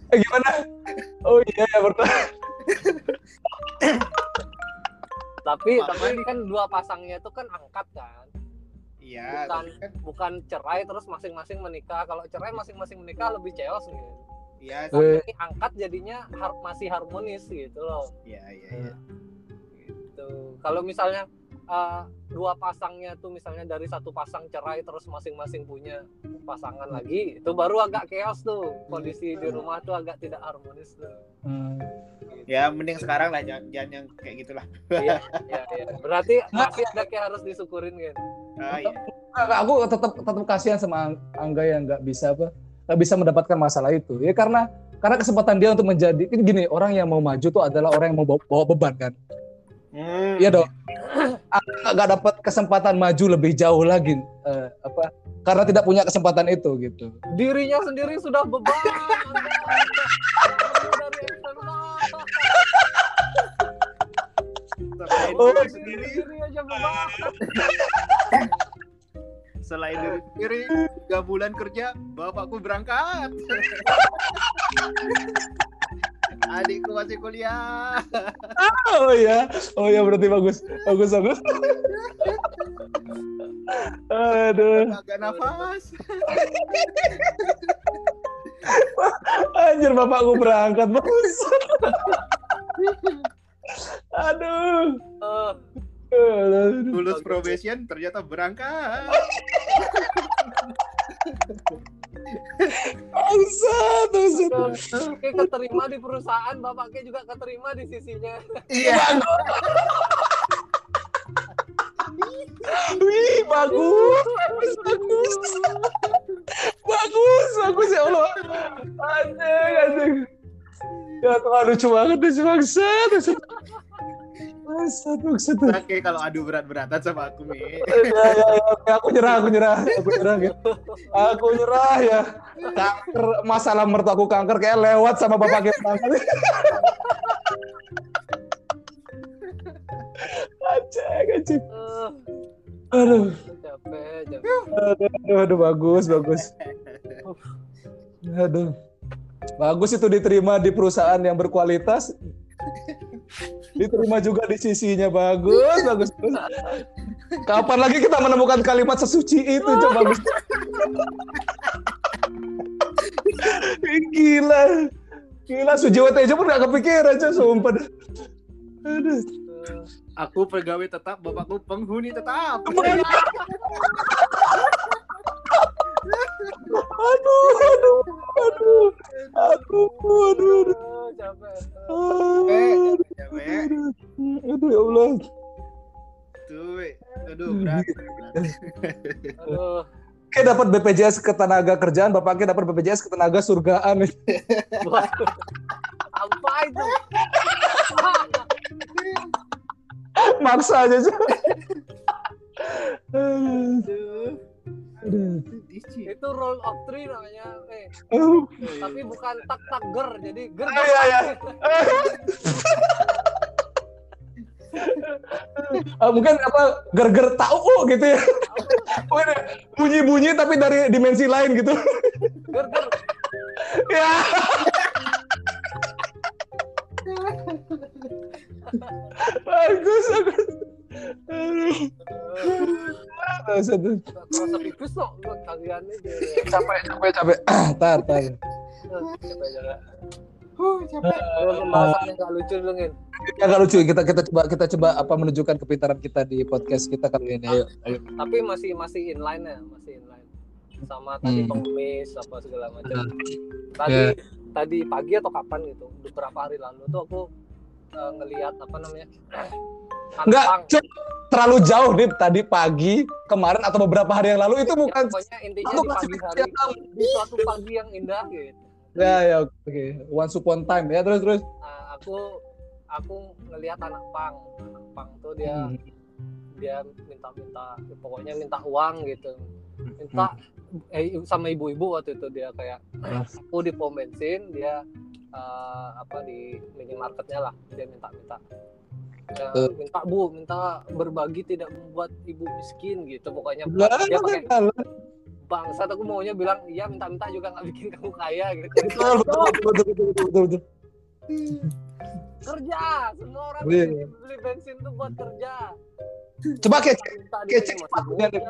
Eh, gimana? Oh iya, ya, betul. Tapi tapi nih. kan dua pasangnya itu kan angkat kan. iya Bukan kan bukan cerai terus masing-masing menikah. Kalau cerai masing-masing menikah lebih chaos nih. iya. Tapi angkat jadinya har- masih harmonis gitu loh. iya iya iya. Gitu. Kalau misalnya eh, dua pasangnya tuh misalnya dari satu pasang cerai terus masing-masing punya pasangan lagi, itu baru agak chaos tuh. Kondisi di rumah tuh agak tidak harmonis tuh. Hmm. ya mending sekarang lah jangan, jangan yang kayak gitulah Iya, iya, iya. Berarti masih ada kayak harus disyukurin kan. ah iya aku tetap tetap kasihan sama Ang- Angga yang nggak bisa apa nggak bisa mendapatkan masalah itu ya karena karena kesempatan dia untuk menjadi ini gini orang yang mau maju tuh adalah orang yang mau bawa, bawa beban kan Hmm. iya dong Angga nggak dapat kesempatan maju lebih jauh lagi eh, apa karena tidak punya kesempatan itu gitu Dirinya sendiri sudah beban. Oh. diri sendiri aja beban. selain diri sendiri tiga bulan kerja bapakku berangkat adikku masih kuliah Oh iya, oh iya berarti bagus, bagus bagus. Aduh, agak nafas anjir bapakku berangkat bagus. Aduh. Aduh. lulus probation ternyata berangkat Bangsat, bangsat. Kayak keterima di perusahaan, bapaknya juga keterima di sisinya. iya Wih, bagus. Bagus. Bagus, bagus ya Allah. Anjing, anjing. Ya Tuhan lucu banget lucu bangsat. Bangsat. Bangsat, oke kalau adu berat-beratan sama aku mi Ya, ya, ya. Aku nyerah, aku nyerah, aku nyerah. ya. Aku nyerah ya. Kanker, masalah mertuaku kanker kayak lewat sama bapak kita anjing. Eh, Aduh, capek, capek. aduh, aduh, aduh, bagus, bagus. Aduh. Bagus itu diterima di perusahaan yang berkualitas. Diterima juga di sisinya bagus, bagus. bagus. Kapan lagi kita menemukan kalimat sesuci itu coba bagus. Gila. Gila Sujiwo Tejo pun gak kepikiran aja sumpah. Aduh. Aku pegawai tetap bapakku penghuni tetap Aduh, aduh, aduh, aduh, aduh, aduh, eh, capek. aduh, Capek. aduh, ya Allah. tuh aduh berat. Aduh, Kayak dapat BPJS ketenaga kerjaan, bapaknya dapat BPJS ketenaga surgaan. apa itu? Maksa aja. Aduh. Itu roll of three namanya. Eh, Aduh. tapi bukan tak tak ger, jadi ger. Ah, iya, iya. Ah, mungkin apa ger-ger tahu gitu ya. Mungkin Bunyi-bunyi tapi dari dimensi lain gitu. Ger ger. ya. bagus, bagus. Aduh. Kok buat kalian ini. Capek, capek, capek. Ah, tar, tar. Eh, Capek juga. Huh, capek. Lu pembahasan yang gak lucu lu Ngin. Nggak lucu. Kita kita coba kita coba apa menunjukkan kepintaran kita di podcast kita kali ini. Ayo, ayo. Tapi masih masih inline ya, masih inline. Sama tadi Hmm. pengemis apa segala macam. Hmm. Tadi Ya. tadi pagi atau kapan gitu, beberapa hari lalu tuh aku eh, ngelihat apa namanya? Enggak, terlalu jauh nih tadi pagi, kemarin atau beberapa hari yang lalu itu Ya, bukan pokoknya intinya di pagi hari di suatu pagi yang indah gitu. Ya ya oke. Once upon time ya terus terus. Nah, aku aku ngelihat anak pang, anak pang tuh dia Hmm. dia minta-minta pokoknya minta uang gitu. Minta eh, sama ibu-ibu waktu itu dia kayak aku di pom bensin dia eh, apa di minimarketnya lah dia minta-minta Ya, minta bu minta berbagi tidak membuat ibu miskin gitu. Pokoknya Enggak, dia pakai bangsat aku maunya bilang iya minta-minta juga nggak bikin kamu kaya gitu. Betul, betul, betul, betul, betul, betul, betul. kerja semua orang beli bensin tuh buat kerja. Coba kayak minta kayak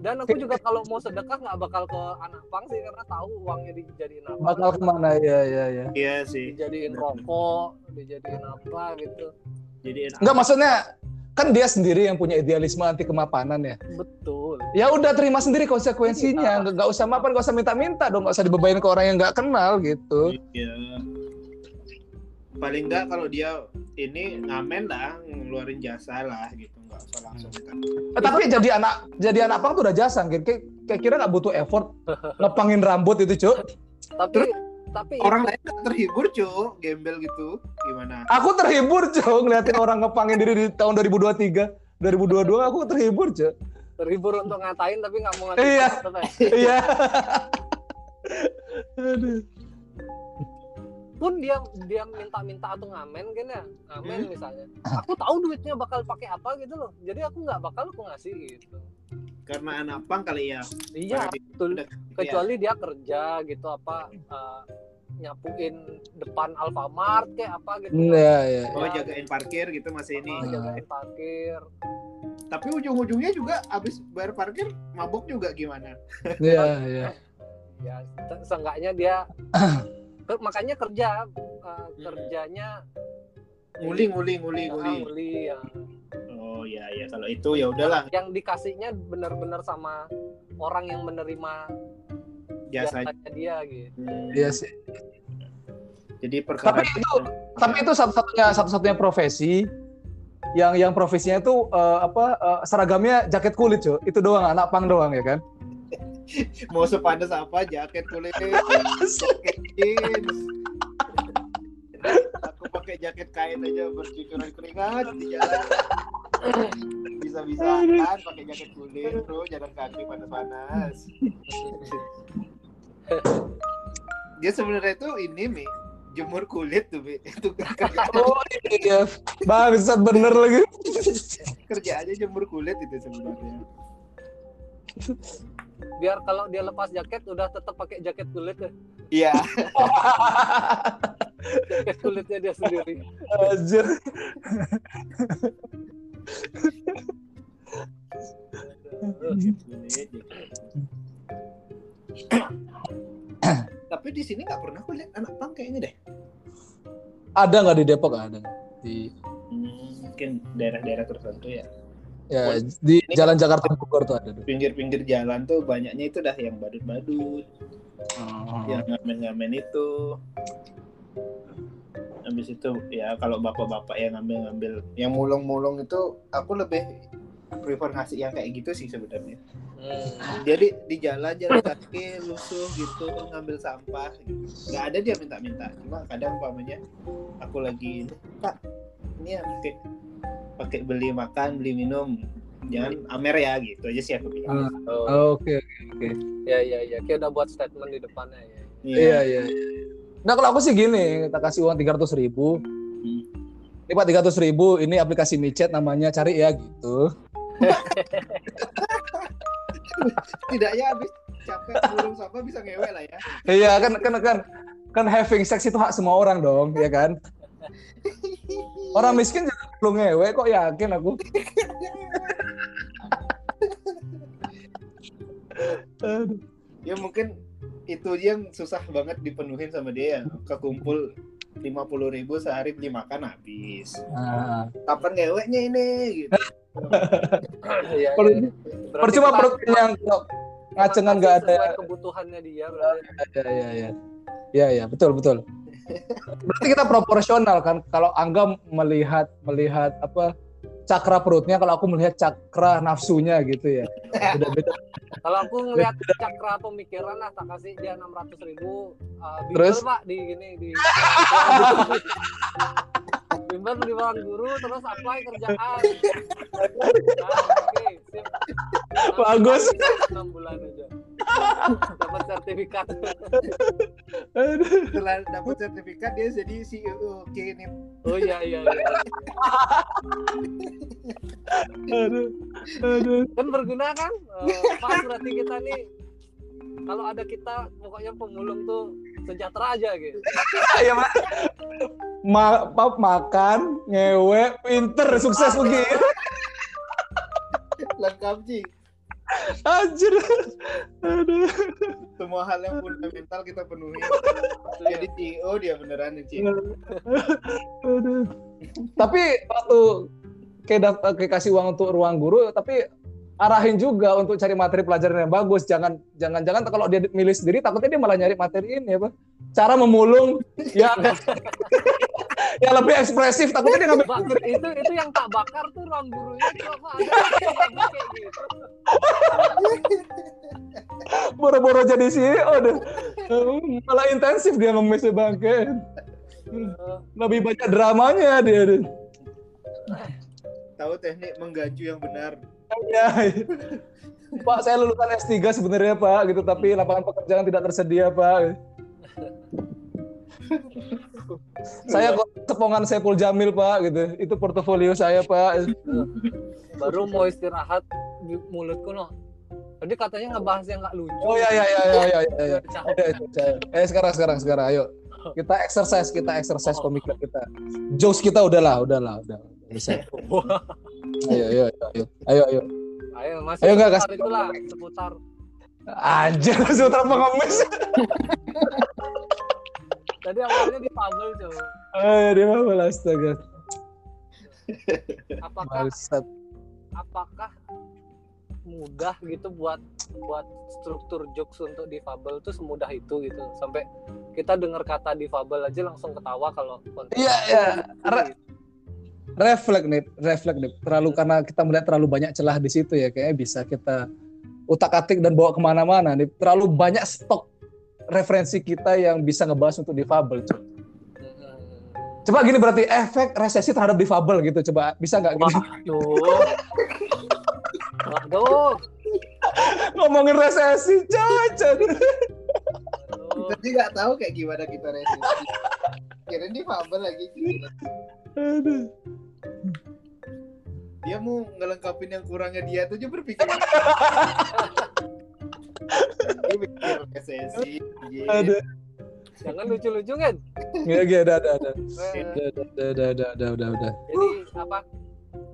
dan aku juga kalau mau sedekah nggak bakal ke anak pang sih karena tahu uangnya dijadiin apa bakal ke mana ya ya ya. Iya sih. dijadiin rokok dijadiin apa gitu Jadi Enggak maksudnya kan dia sendiri yang punya idealisme anti kemapanan ya. betul Ya udah terima sendiri konsekuensinya. Nggak, nggak usah mapan, nggak usah minta-minta dong. Nggak usah dibebanin ke orang yang nggak kenal gitu. Iya. Paling enggak kalau dia ini ngamen lah, ngeluarin jasa lah gitu, nggak usah langsung minta. Eh, tapi jadi anak jadi anak pang tuh udah jasa, kayak kayak kayak kira nggak butuh effort ngepangin rambut itu cuk. tapi tapi Orang lain nggak terhibur cuy, gembel gitu, gimana? Aku terhibur cuk ngeliatin orang ngepangin diri di tahun 2023, 2022 aku terhibur cuk. terhibur untuk ngatain tapi nggak mau ngatain Iya. Iya. Aduh. Pun dia dia minta-minta atau ngamen kan ya ngamen Hmm. misalnya aku tahu duitnya bakal pakai apa gitu loh jadi aku nggak bakal aku ngasih gitu Karena anak pang kali ya. iya betul udah- kecuali dia kerja gitu apa eh, nyapuin depan Alfamart kayak apa gitu Iya, iya. Oh jagain parkir gitu masih ini. Ah, jagain parkir Tapi ujung-ujungnya juga abis bayar parkir mabok juga gimana? Iya, iya. ya se- seenggaknya dia makanya kerja eh, kerjanya Nguli nguli nguli Ah, nguli. nguli, ya. Oh iya iya kalau itu ya udahlah yang dikasihnya benar-benar sama orang yang menerima jasa. jasanya dia gitu Hmm, Iya sih. Jadi perkara Tapi itu tapi itu satu-satunya satu-satunya profesi yang yang profesinya itu eh, apa eh, seragamnya jaket kulit, cuy. Itu doang anak pang doang ya kan? Mau sepadas apa jaket kulit, jaket jeans. Aku pakai jaket kain aja bercucuran keringat di jalan. Bisa-bisa kan pakai jaket kulit bro, jalan kaki panas-panas. Dia sebenarnya itu ini mi jemur kulit tuh mi itu kerja Oh iya. Bangsat bener lagi. kerja aja jemur kulit itu sebenarnya. Biar kalau dia lepas jaket udah tetap pakai jaket kulit ya Iya. jaket kulitnya dia sendiri Anjir. Tapi di sini nggak pernah aku lihat anak pang kayaknya deh. Ada nggak di Depok ada? Di Hmm, mungkin daerah-daerah tertentu ya. Ya di Jalan Jakarta Bogor tuh ada. Pinggir-pinggir jalan tuh banyaknya itu dah yang badut-badut, Oh. yang ngamen-ngamen itu. Habis itu ya kalau bapak-bapak yang ngambil-ngambil, yang mulung-mulung itu aku lebih prefer ngasih yang kayak gitu sih sebenarnya. Hmm. Jadi di jalan jalan kaki lusuh gitu ngambil sampah gitu. nggak ada dia minta-minta cuma kadang umpamanya aku lagi pak ini ya pakai pakai beli makan beli minum jangan amer ya gitu aja sih aku bilang Oh, Oh, Oke, oke. ya ya ya kayak udah buat statement di depannya ya Iya, iya. Nah kalau aku sih gini, kita kasih uang tiga ratus ribu. Hmm. Ini pak tiga ratus ribu, ini aplikasi micet namanya cari ya gitu. tidaknya habis capek burung sampah bisa ngewe lah ya Iya kan kan kan kan having sex itu hak semua orang dong, ya kan? Orang miskin juga perlu ngewe kok yakin aku. Aduh. ya mungkin itu yang susah banget dipenuhin sama dia kekumpul lima puluh ribu sehari beli makan habis Nah, kapan ngeweknya ini gitu Per- iya. Berarti percuma perut kalau ngacengan nggak ada. kebutuhannya dia berarti Ya ya ya. Ya ya, betul betul. Berarti kita proporsional kan kalau Angga melihat melihat apa cakra perutnya kalau aku melihat cakra nafsunya gitu ya. Beda beda. kalau aku ngelihat cakra pemikiran lah tak kasih dia enam ratus ribu uh, Terus? bimbel pak di gini di bimbel di ruang guru terus apply kerjaan Nah, sip Bagus. enam bulan aja dapat sertifikat setelah dapat sertifikat dia jadi CEO oke ini oh iya iya, iya. Aduh. Aduh. kan berguna kan Eh, pas berarti kita nih kalau ada kita pokoknya pemulung tuh sejahtera aja gitu Ya, Ma. Ma pap makan, ngewe, pinter, sukses begitu. lengkap sih Anjir. Aduh. semua hal yang fundamental kita penuhi jadi CEO dia beneran nih. Aduh. Tapi waktu kayak, kayak kasih uang untuk ruang guru, tapi arahin juga untuk cari materi pelajaran yang bagus. Jangan jangan jangan kalau dia milih sendiri takutnya dia malah nyari materi ini apa? Cara memulung yang yang lebih ekspresif takutnya dia ngambil Bak, itu itu yang tak bakar tuh ruang gurunya apa ada kayak gitu boro-boro jadi CEO deh. Malah intensif dia ngemis ya, bangke. Lebih banyak dramanya dia. deh. tahu teknik mengganju yang benar Ya. Pak, saya lulusan S3 sebenarnya, Pak, gitu, tapi lapangan pekerjaan tidak tersedia, Pak. Saya kok sepongan Saiful Jamil, Pak, gitu. Itu portofolio saya, Pak. baru mau istirahat mulutku no tadi katanya ngebahas yang nggak lucu. Oh ya ya ya ya ya ya. Eh sekarang sekarang sekarang ayo. kita exercise kita exercise pemikiran kita. Jokes kita udahlah udahlah udah bisa ayo ayo ayo ayo. Ayo Ayo. Ayo, nggak kasih seputar. Anjir sutra pengemis Tadi awalnya di Fabel cuy. ayo dia mah astaga. Apakah apakah mudah gitu buat buat struktur jokes untuk difabel tuh semudah itu gitu? Sampai kita dengar kata difabel aja langsung ketawa kalau Iya, iya. Re- refleks nih refleks nih terlalu karena kita melihat terlalu banyak celah di situ ya. Kayaknya bisa kita utak atik dan bawa ke mana-mana nih terlalu banyak stok referensi kita yang bisa ngebahas untuk difabel coba. Coba gini berarti efek resesi terhadap difabel gitu coba bisa nggak gini Waduh. Waduh. ngomongin resesi cacat Waduh. Kita juga tahu kayak gimana kita resesi. Kira di Fabel lagi. Aduh. Dia mau ngelengkapin yang kurangnya dia tuh dia berpikir. dia. Aduh. Jangan lucu-lucu kan. Ya, ya, udah, Eh, udah, udah, udah, udah, udah, udah, udah. Jadi apa?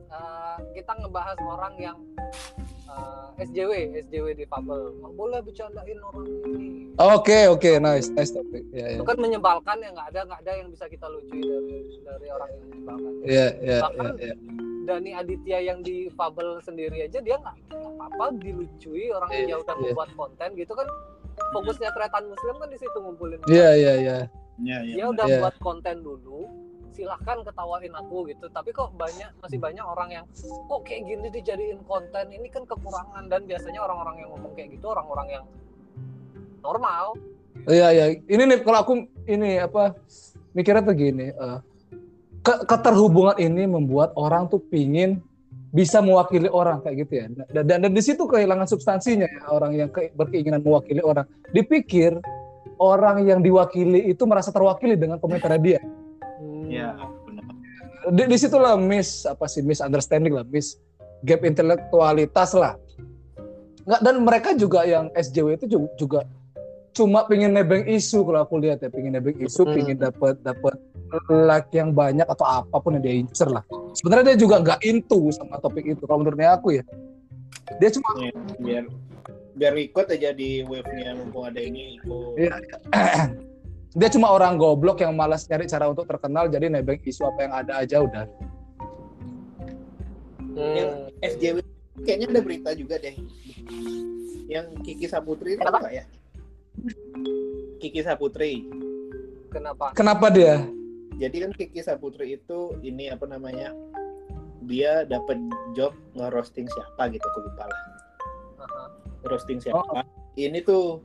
eh, kita ngebahas orang yang eh, SJW, SJW di Fabel. Nggak boleh bercandain orang ini. Oke, oke, nice, nice topik. Ya, ya, Itu kan menyebalkan ya nggak ada nggak ada yang bisa kita lucu dari dari orang yang menyebalkan. ya, ya, Bahkan ya, ya. Dani Aditya yang di Fabel sendiri aja dia nggak apa-apa dilucui orang Iya, dia udah iya. membuat konten gitu kan fokusnya tretan muslim kan di situ ngumpulin Iya, iya, iya. Ya, ya. dia udah Iya. buat konten dulu silahkan ketawain aku gitu tapi kok banyak masih banyak orang yang kok kayak gini dijadiin konten ini kan kekurangan dan biasanya orang-orang yang ngomong kayak gitu orang-orang yang normal Iya, iya. Ini nih kalau aku ini apa mikirnya tuh gini, eh, ke- keterhubungan ini membuat orang tuh pingin bisa mewakili orang kayak gitu ya. Dan dan, dan di situ kehilangan substansinya ya orang yang ke- berkeinginan mewakili orang. Dipikir orang yang diwakili itu merasa terwakili dengan komentar dia. Hmm. Ya, benar. Di, di situlah miss apa sih misunderstanding lah, miss gap intelektualitas lah. Nggak, dan mereka juga yang SJW itu juga, juga cuma pingin nebeng isu kalau aku lihat ya, pingin nebeng isu, Hmm. pingin dapat dapat like yang banyak atau apa pun yang dia incer lah. Sebenarnya dia juga nggak into sama topik itu. Kalau menurutnya aku ya, dia cuma Ya, biar biar ikut aja di wave-nya mumpung ada ini ikut. Iya. dia cuma orang goblok yang malas nyari cara untuk terkenal, jadi nebeng isu apa yang ada aja udah. Yang Hmm. FJW kayaknya ada berita juga deh. Yang Kiki Saputri itu apa ya? Kiki Saputri. kenapa Kenapa dia? Jadi kan Kiki Saputri itu ini apa namanya? Dia dapat job nge-roasting siapa gitu, aku lupa lah. Roasting siapa? Ini tuh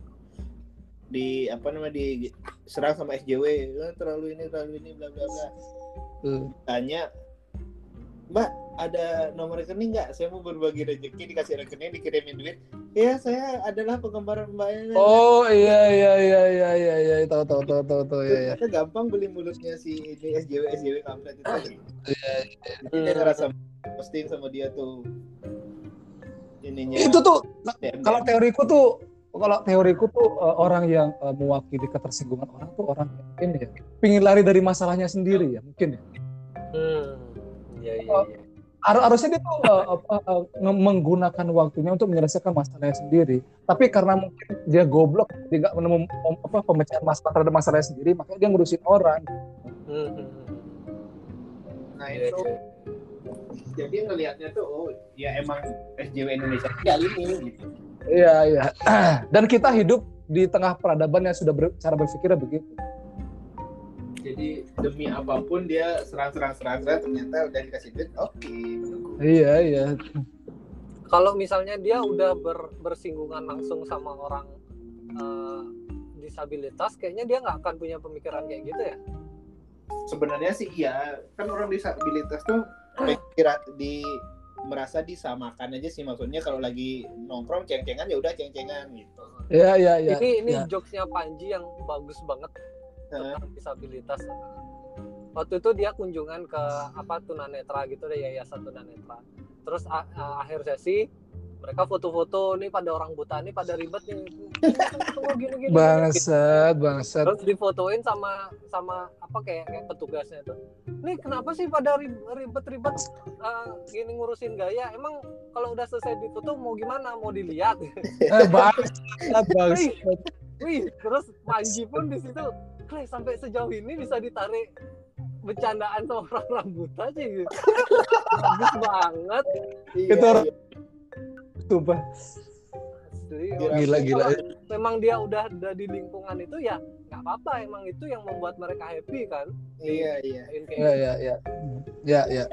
di apa namanya di serang sama SJW "Eh, terlalu ini terlalu ini bla bla bla Hmm. tanya Mbak ada nomor rekening nggak? Saya mau berbagi rezeki dikasih rekening dikirimin duit. Ya saya adalah penggemar mbaknya Oh iya iya iya iya iya iya tahu tahu tahu tahu tahu ya ya. Ternyata gampang beli mulutnya si ini SJW SJW kampret itu Iya, Jadi dia ngerasa posting sama dia tuh ininya. Itu tuh kalau teoriku tuh kalau teoriku tuh eh, orang yang eh, mewakili ketersinggungan orang tuh orang yang ini ya pingin lari dari masalahnya sendiri ya mungkin ya. hmm. Har- harusnya dia tuh apa, eh, nge- menggunakan waktunya untuk menyelesaikan masalahnya sendiri. Tapi karena mungkin dia goblok, dia nggak menemukan apa pemecahan masalah terhadap masalahnya sendiri, makanya dia ngurusin orang. Hmm, hmm, hmm. nah Iya, itu jadi ngelihatnya tuh oh ya emang SJW Indonesia ya ini gitu Iya iya. Dan kita hidup di tengah peradaban yang sudah ber- cara berpikirnya begitu. Jadi demi apa pun dia serang serang serang serang ternyata udah dikasih duit oke menunggu Iya iya. kalau misalnya dia udah ber- bersinggungan langsung sama orang eh, disabilitas kayaknya dia nggak akan punya pemikiran kayak gitu ya sebenarnya sih iya kan orang disabilitas tuh kira di merasa disamakan aja sih maksudnya kalau lagi nongkrong ceng-cengan ya udah ceng-cengan gitu Iya iya iya. ini ini iya. jokesnya Panji yang bagus banget tentang disabilitas. Waktu itu dia kunjungan ke apa tunanetra gitu deh yayasan tunanetra. Terus a- a- akhir sesi mereka foto-foto nih pada orang buta nih pada ribet nih. Tunggu gini gini Bangsat, bangsat. terus difotoin sama sama apa kayak kayak petugasnya tuh. Nih kenapa sih pada ri- ribet-ribet eh, gini ngurusin gaya? Emang kalau udah selesai difoto mau gimana? Mau dilihat? Eh, bangsat, bangsat. Wih terus Panji pun di situ Clay, sampai sejauh ini bisa ditarik bercandaan sama orang-orang buta sih gitu. bagus banget Iya, Itu orang- iya. Sumpah. Gila, Gila, gila. Memang dia udah ada di lingkungan itu ya nggak apa-apa emang itu yang membuat mereka happy kan Iya, iya. Kayak Ya, ya, ya. Ya, ya.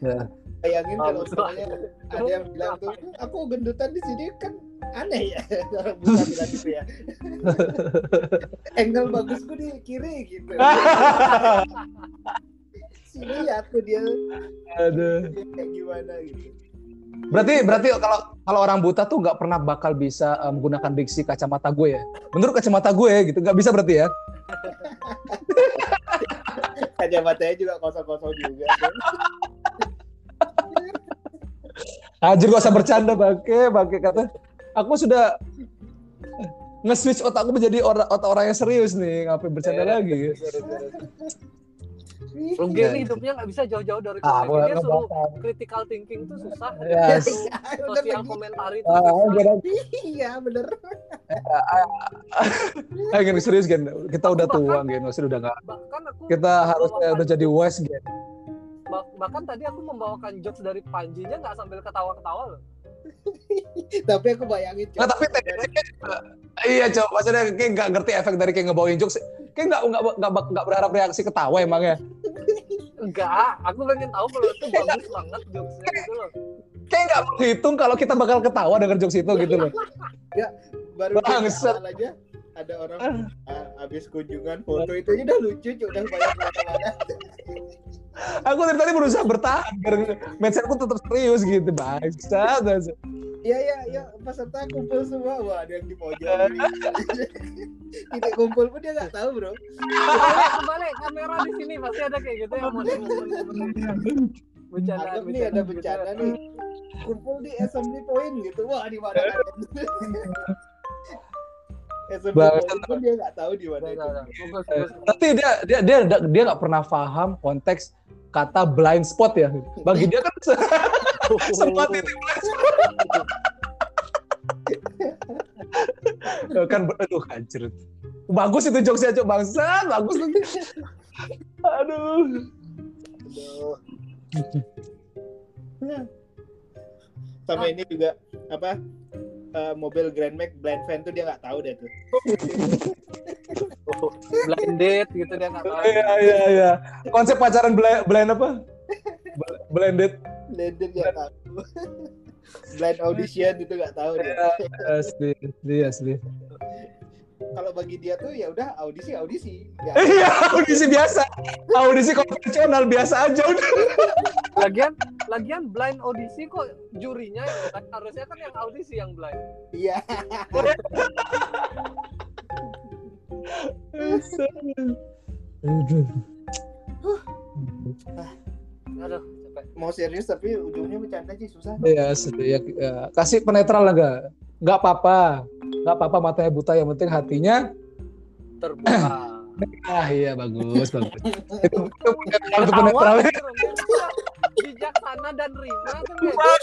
Ya. Bayangin kalau misalnya ada yang bilang tuh, aku gendutan di sini kan aneh ya orang buta bilang gitu ya. Angle bagusku di kiri gitu. Sini ya tuh dia, Aduh. dia kayak gimana gitu. Berarti berarti kalau kalau orang buta tuh nggak pernah bakal bisa eh, menggunakan diksi kacamata gue ya. Menurut kacamata gue ya gitu nggak bisa berarti ya. Kacamatanya juga kosong-kosong juga. kan. Anjir gak usah bercanda bangke, bangke kata. Aku sudah nge-switch otakku menjadi orang otak orang yang serius nih, ngapain bercanda Eh, lagi? Rugi Ya. nih hidupnya nggak bisa jauh-jauh dari Ah, komedi. Dia suruh critical thinking tuh susah. Ya, Bener sosial lagi. komentari itu Ah, susah. gak Iya bener. ada Gen, serius Gen. Kita udah tua Gen, maksudnya udah nggak. Bahkan aku Kita harusnya membawakan- udah jadi wise Gen. bah- bahkan tadi aku membawakan jokes dari Panji aja nggak sambil ketawa-ketawa loh. Tapi aku bayangin. Nah, tapi tekniknya juga, iya coba maksudnya kayak nggak ngerti efek dari kayak ngebawain jokes. Kayak nggak nggak nggak nggak berharap reaksi ketawa emangnya. Enggak, aku pengen tahu kalau itu bagus banget jokesnya gitu loh. Kayak nggak menghitung kalau kita bakal ketawa denger jokes itu gitu loh. baru di Bangsat. awal aja ada orang ah, habis kunjungan foto itu aja udah lucu udah banyak Aku dari tadi berusaha bertahan biar mindsetku tetap serius gitu. Bangsa, bangsa. iya iya iya peserta kumpul semua wah ada yang di pojok titik kumpul pun dia nggak tahu bro Kembali, kamera di sini pasti ada kayak gitu yang mau bercanda. nih ada bencana nih kumpul di assembly point gitu wah di mana point pun dia nggak tahu di mana itu Eh. Tapi dia dia dia dia nggak pernah paham konteks kata blind spot ya. Bagi dia kan se- sempat titik blind spot. Eh, kan aduh anjir. Bagus itu jokesnya cok bangsa, bagus lagi. Aduh. Aduh. sama ini juga apa eh, mobil Grand Max blind fan tuh dia nggak tahu deh tuh blind date gitu dia nggak tahu. Iya iya iya. Konsep pacaran blind, blind apa? Blended. blended dia nggak tahu blind audition itu nggak tahu dia Asli, asli, asli. Kalau bagi dia tuh ya udah audisi audisi Nggak- Iya, audisi biasa. Audisi konvensional biasa aja udah. Lagian, lagian blind audisi kok jurinya yang blind. harusnya kan yang audisi yang blind. iya Aduh. Mau serius tapi ujungnya bercanda sih susah Iya. Ya, ya. Kasih penetral lah gak? Gak apa-apa. Gak apa-apa matanya buta, yang penting hatinya. Terbuka. Ah iya, bagus, bagus. itu, itu gitu, dia bijaksana dan rima Banget.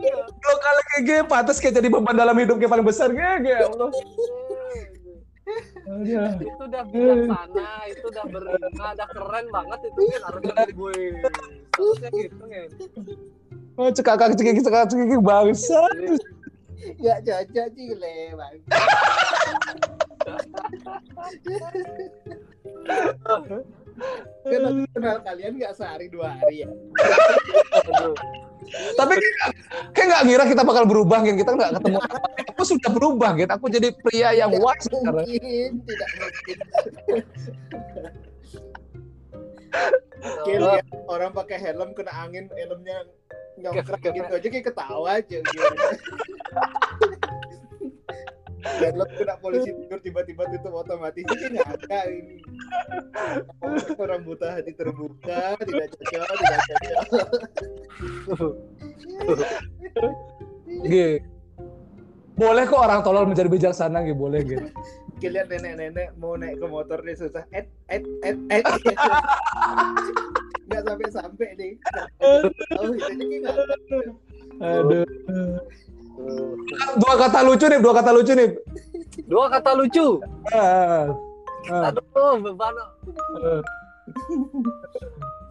ya. Kalau kali kayak gini, pantas kayak jadi beban dalam hidup kayak paling besar. Kayak, ya Allah. Itu udah bijaksana, itu udah berima, udah keren banget itu kan harusnya gue. Harusnya gitu kan. Oh, cekakak, cekikik, cekakak, cekikik, bangsa. nggak cocok sih lewat kan kenal kalian nggak sehari dua hari ya. Tapi kayak- nggak ngira kita bakal berubah, kan? Kita nggak ketemu. Aku sudah berubah, gitu. Aku jadi pria yang wise sekarang. tidak mungkin. Kayak orang pakai helm kena angin helmnya nyongkrak gitu aja kayak ketawa aja gitu. helm kena polisi tidur tiba-tiba tutup otomatis ini nggak ada ini orang buta hati terbuka tidak cocok tidak cocok G. Boleh kok orang tolol menjadi bijaksana gitu, boleh gitu. Kita lihat nenek-nenek mau naik ke motor nih susah. Et, et, et, et. Nggak sampai-sampai nih. Oh, nggak. Aduh. Dua kata lucu nih, dua kata lucu nih. Dua kata lucu. Ah, ah, Aduh, beban. ah.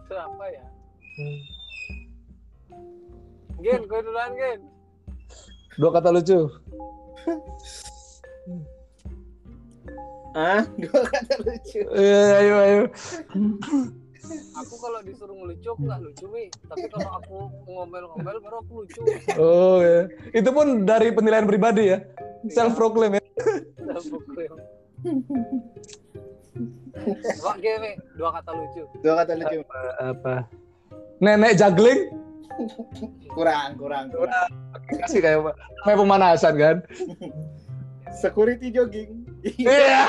Itu apa ya? Gen, gue duluan, Gen. Dua kata lucu. Ah, dua kata lucu. Iya, ayo, ayo. Aku kalau disuruh ngelucu, aku nggak lucu, Mi. Tapi kalau aku ngomel-ngomel, baru aku lucu. Oh ya. Itu pun dari penilaian pribadi ya. Self proclaim ya. Coba, Gen, Mi. Dua kata lucu. Dua kata lucu. Apa? Nenek juggling Kurang, kurang, kurang. kasih kayak kayak pemanasan kan. Security jogging. Iya.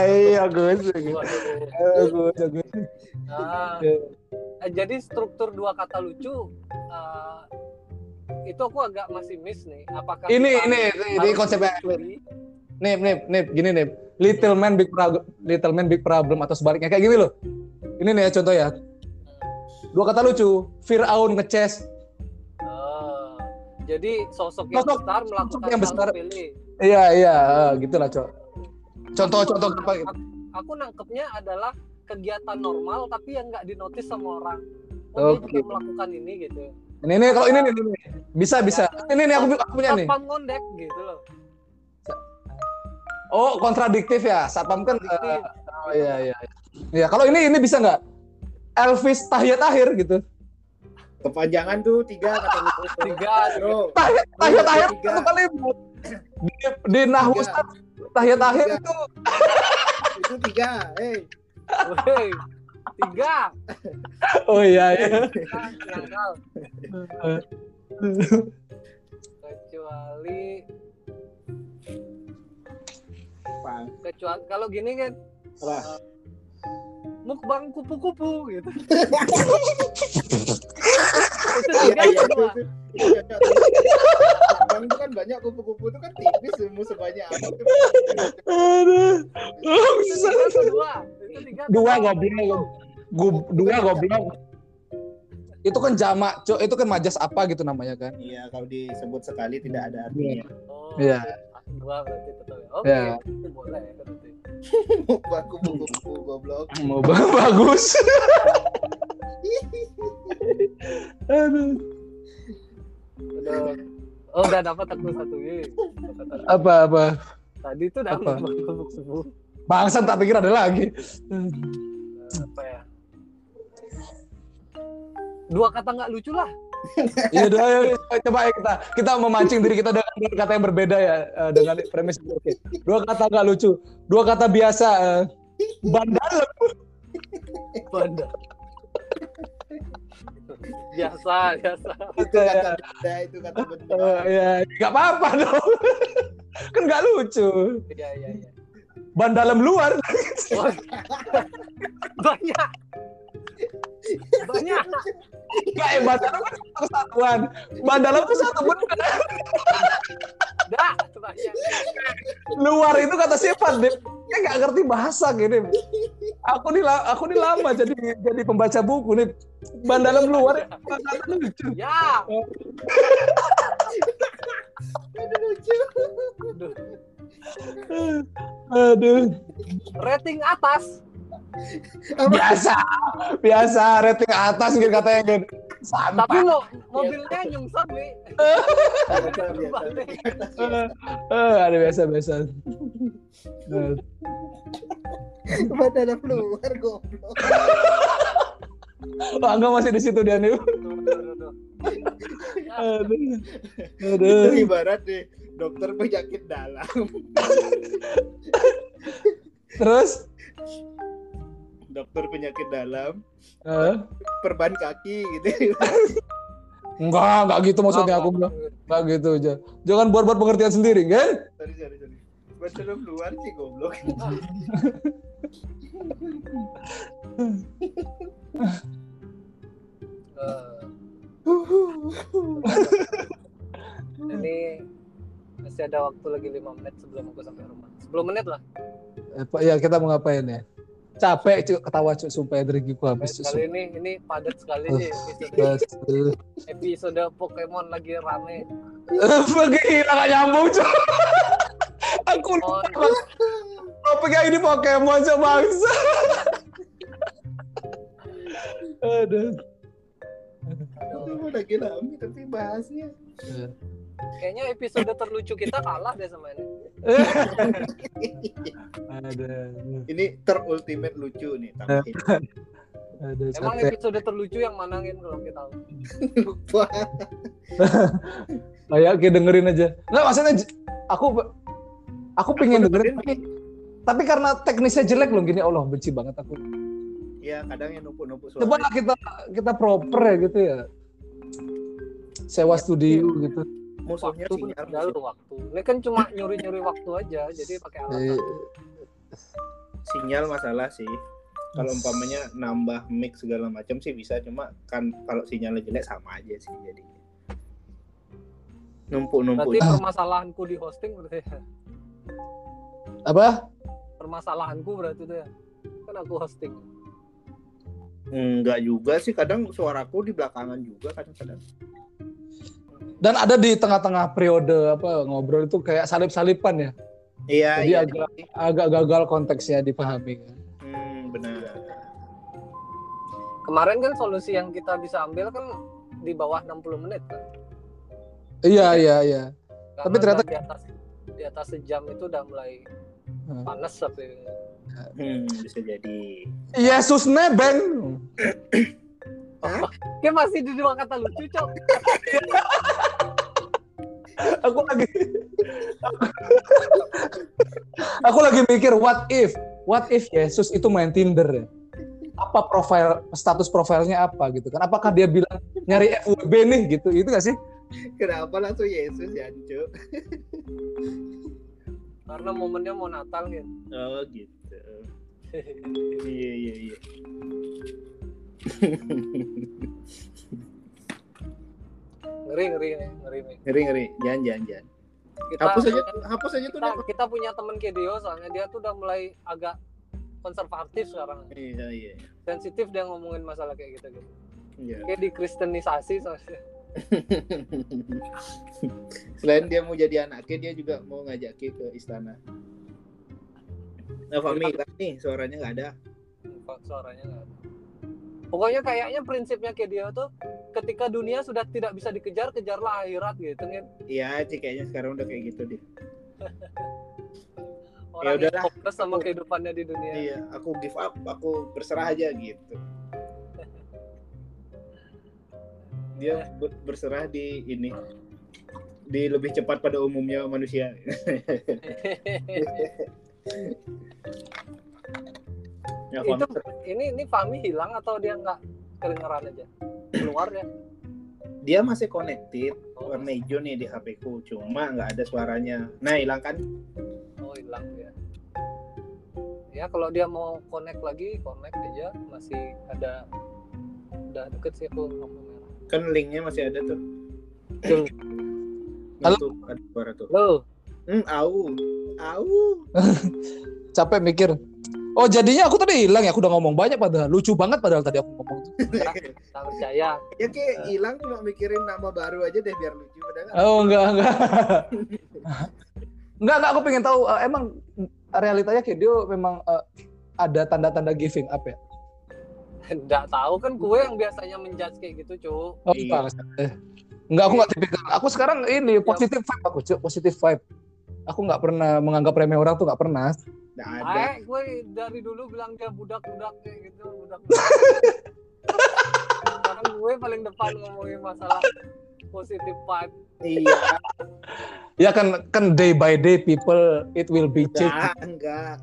Iya, Gus. Gus, Gus. Jadi struktur dua kata lucu eh, itu aku agak masih miss nih. Apakah Ini ini ini konsepnya. Nip, nip, nip, gini nip. Little man big problem, little man big problem atau sebaliknya kayak gini loh. Ini nih ya contoh ya. Dua kata lucu. Firaun ngeces. Ah, jadi sosok yang Sosok- besar melakukan sosok yang besar. sepele. Iya, iya, eh, gitulah, Cok. Contoh-contoh apa. Aku, aku nangkepnya adalah kegiatan normal tapi yang nggak dinotis sama orang. Oh, juga melakukan ini gitu. Ini ini kalau ini nih, ini, nih. Bisa, bisa. Ini nih aku, aku punya nih. Satpam ngondek gitu loh. Oh, kontradiktif ya. Satpam kan eh, oh, iya, iya. iya. Iya, kalau ini ini bisa nggak? Elvis tahiyat akhir gitu. Kepanjangan tuh tiga kata. Tiga, Bro, Tahiyat tahiyat akhir Tiga. itu kali di, di Nahwu tahiyat akhir itu itu tiga. Hey, Woi, tiga. Oh iya iya. Nyangkal. Kecuali kecuali kalau gini kan Apa? mukbang kupu-kupu gitu. itu Iya, tiga iya, atau itu. Bang kan banyak kupu-kupu itu kan tipis sebanyak apa tuh. Itu dua? Itu tiga Dua dua? goblok. Dua goblok. Itu kan jamak, Cok. Itu kan majas apa gitu namanya kan? Iya, kalau disebut sekali tidak ada artinya. Oh, Iya. Dua berarti tetap ya. Oke, Iya. itu boleh ya. Bukan kupu-kupu goblok. Mau ba- bagus. Aduh. Udah. Oh, udah dapat aku satu ini. Apa apa? Tadi itu udah Apa? Bangsat tak pikir ada lagi. Apa ya? Dua kata nggak lucu lah. Iya doa ya. Coba ya kita kita memancing diri kita dengan kata yang berbeda ya eh, dengan premis oke. Dua kata nggak lucu. Dua kata biasa. eh, Bandalem. Biasa, biasa. Itu kata benda, itu kata benda. Eh, ya nggak apa-apa dong. kan nggak lucu. Iya, iya, iya. Bandalem luar. Wah. Banyak. Banyak. Nggak ya Bandalem kan satu kesatuan. Bandalem tuh satu bener. Dah, banyak. Luar itu kata sifat deh. Saya nggak ngerti bahasa gini. Aku nih aku nih lama jadi jadi pembaca buku nih. Bandalem luar kata lucu. Ya. Aduh, lucu. Aduh. Aduh. Rating atas. Biasa. Biasa rating atas gitu katanya kan. Sampah. Tapi lo mobilnya nyungsep nih. Eh, ada biasa biasa. Eh, Bandara luar goblok. Oh, Angga masih di situ dia nih. Tuh, tuh. Aduh. Itu Aduh. ibarat nih dokter penyakit dalam. Terus Dokter penyakit dalam, eh, perban kaki gitu. enggak, enggak gitu maksudnya aku bilang. Enggak gitu aja. Jangan buat-buat pengertian sendiri, kan? sorry, sorry, sorry. Luar sih goblok. Eh, Ini masih ada waktu lagi lima menit sebelum aku sampai rumah. 10 menit lah. Eh, Pak, ya kita mau ngapain ya? Capek cuy ketawa cuy sumpah energiku habis cuy. Kali ini ini padat sekali Oh. sih episode, Betul. episode Pokemon lagi rame. Pergi gak nyambung cuy. Aku Oh, topiknya ini Pokemon cuy bangsa. Aduh. Aduh, lagi lami tapi bahasnya. kayaknya episode terlucu kita kalah deh sama ini. Aduh. Ini terultimate lucu nih tambahin. Aduh. Emang episode terlucu yang manangin kalau kita tahu. Lupa. Kayak kayak dengerin aja. Nggak maksudnya aku aku pengen dengerin tapi, tapi karena teknisnya jelek loh gini Allah benci banget aku. Ya kadang yang numpuk-numpuk suara. Coba kita kita proper ya gitu ya. Sewa studio gitu. musuhnya Waktu sinyal. udah lu waktu. Ini kan cuma nyuri-nyuri waktu aja, jadi pakai alat. Eh, Sinyal masalah sih. Kalau umpamanya nambah mic segala macam sih bisa cuma kan kalau sinyalnya jelek sama aja sih jadi. Numpuk-numpuk. Berarti permasalahanku di hosting berarti ya. apa? Permasalahanku berarti itu ya. Kan aku hosting. Enggak juga sih kadang suaraku di belakangan juga kadang-kadang. Dan ada di tengah-tengah periode apa ngobrol itu kayak salip-salipan ya. Iya, Jadi iya. agak- Agak gagal konteksnya dipahami. Hmm, benar. Kemarin kan solusi yang kita bisa ambil kan di bawah 60 menit kan. Iya iya iya. Karena Tapi ternyata- di atas di atas sejam itu udah mulai. Panas tapi Hmm, bisa jadi. Yesus nebeng. Kayak masih di dua kata lucu, Cok. Aku lagi Aku lagi mikir what if what if Yesus itu main Tinder ya? Apa profil status profilnya apa gitu kan? Apakah dia bilang nyari FWB nih gitu? Itu gak sih? Kenapa langsung Yesus ya, Cuk? Karena momennya mau Natal gitu. Oh, gitu. Iya, iya, iya. ngeri ngeri nih, ngeri nih. ngeri ngeri. Jangan, jangan, jangan. Kita Hapus aja, hapus aja tuh. kita, kita punya temen Kedio soalnya dia tuh udah mulai agak konservatif sekarang. Iya, iya. Sensitif dia ngomongin masalah kayak gitu gitu. Iya. Kayak dikristenisasi soalnya. Selain dia mau jadi anaknya, dia juga mau ngajak ke istana. Nah, Fami, hilang nih suaranya nggak ada. Kok suaranya nggak ada. Pokoknya kayaknya prinsipnya Kedio tuh ketika dunia sudah tidak bisa dikejar, kejarlah akhirat gitu kan. Iya, Ci, kayaknya sekarang udah kayak gitu deh. Orang Ya udahlah. fokus sama kehidupannya di dunia. Iya, aku give up, aku berserah aja gitu. Dia ber- berserah di ini, di lebih cepat pada umumnya manusia. ya, itu Fami, ini ini Fami hilang atau dia nggak kedengeran aja? Keluar ya? Dia masih connected oh, warna hijau nih di HP ku, cuma nggak ada suaranya. Nah, hilang kan? oh hilang ya. Ya kalau dia mau connect lagi connect aja. Masih ada udah deket sih aku merah Kan linknya masih ada tuh. Tuh. Halo? Tuh, ada suara tuh. lo Hmm, au. Au. Capek mikir. Oh jadinya aku tadi hilang ya. Aku udah ngomong banyak padahal lucu banget padahal tadi aku ngomong. tak percaya ya kayak hilang cuma mikirin nama baru aja deh biar lucu nggak? Oh enggak enggak. enggak enggak aku pengen tahu eh, emang realitanya kayak dia memang eh, ada tanda-tanda giving up ya. Nggak tahu kan gue yang biasanya menjudge kayak gitu cu Oh, Iya. enggak. Enggak, aku enggak tipikal. Aku sekarang ini positif vibe aku, Cuk. Positif vibe. Aku nggak pernah menganggap remeh orang tuh nggak pernah. Nggak ada. Eh, gue dari dulu bilang dia budak-budak kayak gitu, budak. Sekarang gue paling depan ngomongin masalah positif vibe. Iya, Ya kan kan day by day people it will be change. enggak, enggak.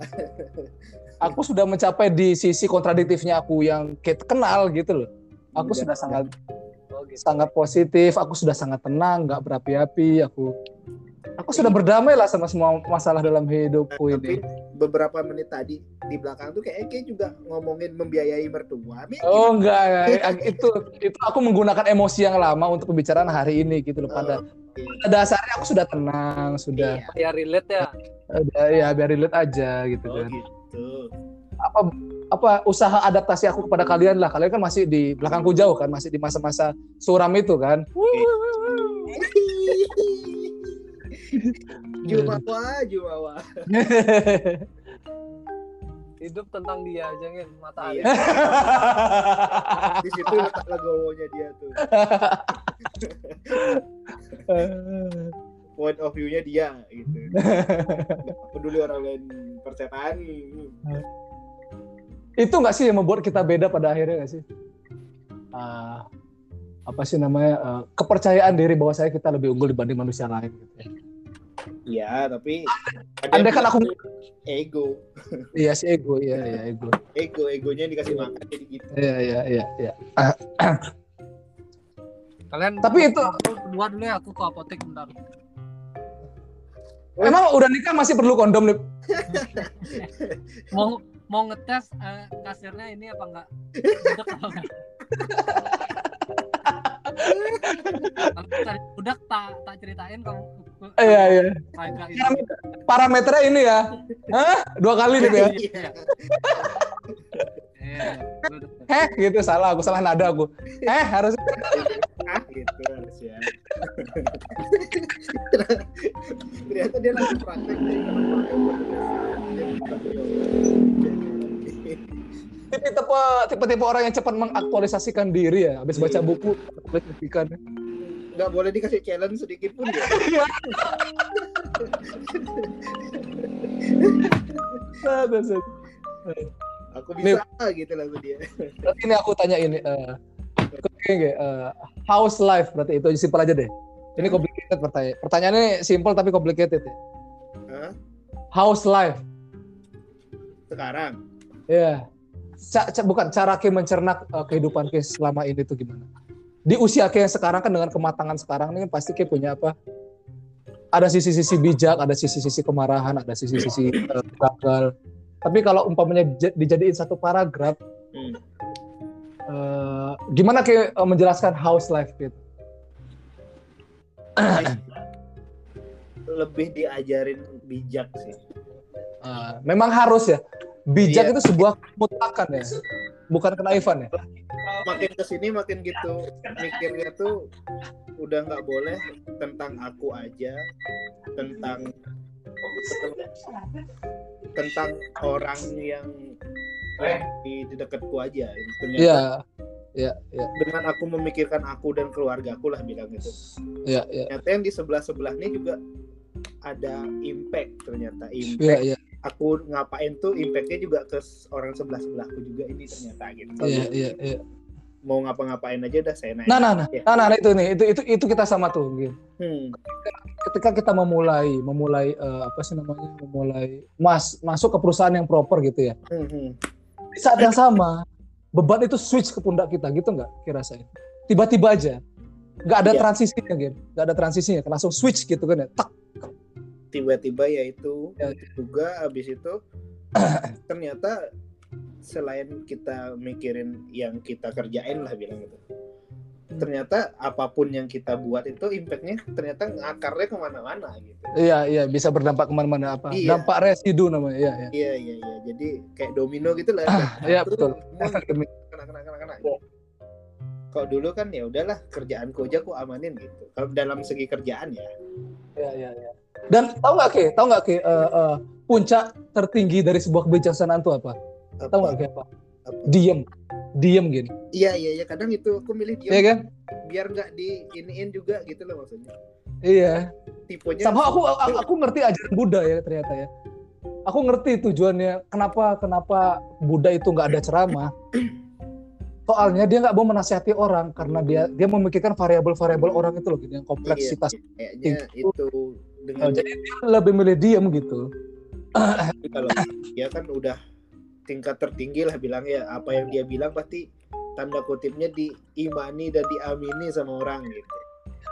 Aku sudah mencapai di sisi kontradiktifnya aku yang kayak kenal gitu loh. Aku Enggak. sudah sangat Oh gitu. sangat positif, aku sudah sangat tenang, nggak berapi-api, aku aku sudah berdamai lah sama semua masalah dalam hidupku Tapi ini. beberapa menit tadi di belakang tuh kayak Eke juga ngomongin membiayai mertua. Oh enggak, enggak. itu itu aku menggunakan emosi yang lama untuk pembicaraan hari ini gitu loh. Pada, pada dasarnya aku sudah tenang, sudah Iya. ya relate ya udah, ya biar relate aja gitu Oh kan. gitu. Apa apa usaha adaptasi aku kepada kalian lah. Kalian kan masih di belakangku jauh kan, masih di masa-masa suram itu kan. Jumawa, Jumawa. hidup tentang dia aja ngin mata Iya. air Di situ letak legowonya dia tuh. Point of view-nya dia gitu. Peduli orang lain persetan. itu nggak sih yang membuat kita beda pada akhirnya nggak sih? Ah, apa sih namanya eh, kepercayaan diri bahwa saya kita lebih unggul dibanding manusia lain. Gitu. ya. Iya, tapi yang kan aku ego, iya si ego, iya iya ego. ego, egonya dikasih makan jadi gitu. Iya iya iya iya. kalian Tapi itu- berdua dulu ya aku ke apotek bentar Emang udah nikah masih perlu kondom nih? mau mau ngetes eh, kasirnya ini apa enggak budak apa enggak kalau cari budak tak tak ceritain kamu Iya iya. Parameternya ini ya. Hah? Dua kali nih ya. Iya. Iya, iya. Heh, gitu salah aku salah nada aku. Eh harus ah gitu harusnya. Ternyata dia langsung praktek nih pakai tipe-tipe tipe-tipe orang yang cepat mengaktualisasikan diri ya. Habis baca buku, aktualisasikan. nggak boleh dikasih challenge sedikit pun ya. Aduh. Aku bisa gitu langsung dia. Berarti ini aku tanya ini. eh oke, oke, eh, house life berarti itu simpel aja deh. Ini complicated pertanyaan. Pertanyaannya simple tapi complicated ya. Hah? House life. Sekarang Ya. Ca- ca- bukan cara Ki mencerna eh, kehidupan Ki selama ini tuh gimana? Di usia Ki yang sekarang kan dengan kematangan sekarang ini kan pasti Ki punya apa? Ada sisi-sisi bijak, ada sisi-sisi kemarahan, ada sisi-sisi eh, gagal. Tapi kalau umpamanya dijadiin satu paragraf, Hmm. eh, gimana Ki eh, menjelaskan house life gitu? lebih diajarin bijak sih. Eh, memang harus ya. Bijak Iya. itu sebuah mutlakan ya, bukan kenaifan ya. Makin ke sini makin gitu mikirnya tuh udah nggak boleh tentang aku aja, tentang tentang orang yang di, di dekatku aja. Ternyata Iya, iya, iya, dengan aku memikirkan aku dan keluarga aku lah bilang gitu. iya, iya, Ternyata yang di sebelah sebelah ini juga ada impact ternyata impact iya, iya, aku ngapain tuh impactnya juga ke orang sebelah sebelahku juga ini ternyata gitu iya, iya, iya. Mau ngapa-ngapain aja udah saya naik Nah, nah, nah, Ya. nah, nah, itu nih, itu itu itu kita sama tuh. Gitu. Hmm. Ketika kita memulai, memulai eh, apa sih namanya, memulai mas masuk ke perusahaan yang proper gitu ya. Hmm, hmm. Di saat yang sama, beban itu switch ke pundak kita, gitu nggak? Kira saya. Tiba-tiba aja, nggak ada Iya. transisinya, gitu. Nggak ada transisinya, langsung switch gitu kan ya. Tak. tiba-tiba ya itu Ya. juga habis itu ternyata selain kita mikirin yang kita kerjain lah bilang gitu ternyata apa pun yang kita buat itu impactnya ternyata ngakarnya ke mana-mana gitu Iya, iya, bisa berdampak ke mana-mana apa? Iya. Dampak residu namanya. Iya, iya. iya iya iya jadi kayak domino gitu lah Iya, Satu, betul. semua kena kena kena kena kalau dulu kan ya udahlah kerjaanku aja aku amanin gitu kalau dalam segi kerjaan ya Iya, iya, iya. Dan tahu nggak Ki? Tahu nggak Ki? eh, eh, puncak tertinggi dari sebuah kebijaksanaan itu apa? Tahu nggak apa? Apa? Diem, diem gini. iya iya iya kadang itu aku milih dia Iya kan? biar nggak di iniin juga gitu loh maksudnya Iya. tipenya Sama aku, aku aku ngerti ajaran Buddha ya ternyata ya. Aku ngerti tujuannya kenapa kenapa Buddha itu nggak ada ceramah. Soalnya dia nggak mau menasihati orang karena dia dia memikirkan variabel-variabel orang itu loh, gini, yang kompleksitas. Iya, kayaknya itu Oh, dengan jadi dia lebih milih diem gitu. kalau dia kan udah tingkat tertinggi lah bilang ya apa yang dia bilang pasti tanda kutipnya diimani dan diamini sama orang gitu.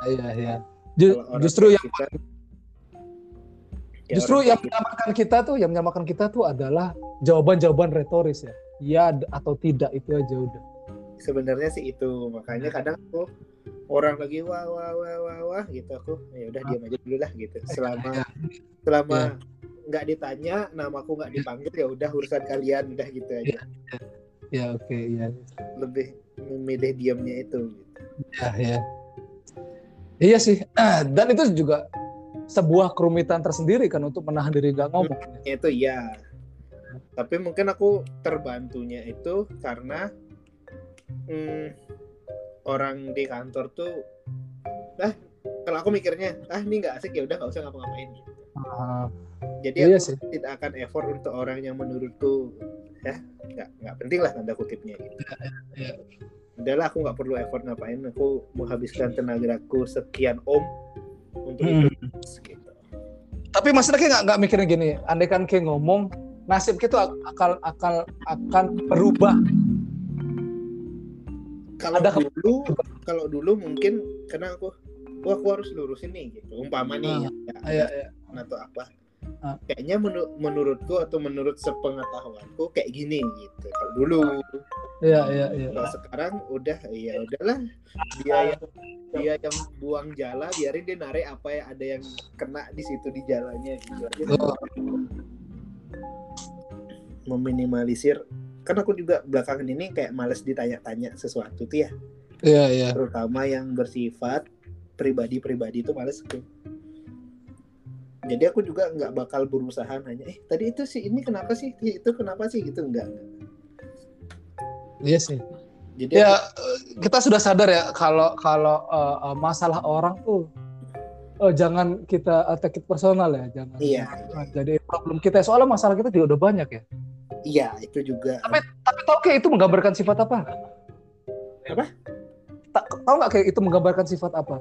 Iya, iya. Ju- justru yang kita, Kayak Justru yang tua menyamakan kita tuh, yang menyamakan kita tuh adalah jawaban-jawaban retoris ya. Ya atau tidak itu aja udah. sebenarnya sih itu makanya kadang aku orang lagi wah wah wah wah wah gitu aku ya udah diam aja dulu lah gitu selama Ya. Selama nggak ditanya namaku nggak dipanggil ya udah urusan kalian udah gitu aja Ya oke ya. lebih memilih diamnya itu gitu. Ya ya. Iya sih. Dan itu juga sebuah kerumitan tersendiri kan untuk menahan diri nggak ngomong. itu ya tapi mungkin aku terbantunya itu karena hmm, orang di kantor tuh ah kalau aku mikirnya ah ini nggak asik ya udah nggak usah ngapa-ngapain gitu. Ah, jadi Iya aku sih. tidak akan effort untuk orang yang menurutku ya nggak nggak penting lah tanda kutipnya gitu iya. udahlah aku nggak perlu effort ngapain aku menghabiskan tenagaku sekian om untuk Hmm. itu gitu Tapi maksudnya kayak nggak mikirin gini. Andai kan kayak ngomong nasib kita akan akan akan berubah. kalau Ada dulu kalau dulu mungkin karena aku wah aku harus lurusin nih gitu umpama nih ya, Iya, iya. atau apa Ah. kayaknya menu- menurutku atau menurut sepengetahuanku kayak gini gitu kalau dulu Iya, iya, iya. kalau sekarang udah ya udahlah dia yang dia yang buang jala biarin dia narik apa ya ada yang kena di situ di jalannya gitu Oh, meminimalisir kan aku juga belakangan ini kayak males ditanya-tanya sesuatu tuh ya Iya, iya. terutama yang bersifat pribadi-pribadi itu males tuh jadi aku juga nggak bakal berusaha nanya eh tadi itu sih ini kenapa sih itu kenapa sih gitu enggak Iya sih. jadi Ya aku- eh, kita sudah sadar ya kalau kalau eh, masalah orang tuh eh, jangan kita eh, take it personal ya, jangan. Iya. jadi problem kita. Soalnya masalah kita juga udah banyak ya. iya itu juga Tapi tapi tau kayak itu menggambarkan sifat apa? Apa? Tahu nggak kayak itu menggambarkan sifat apa?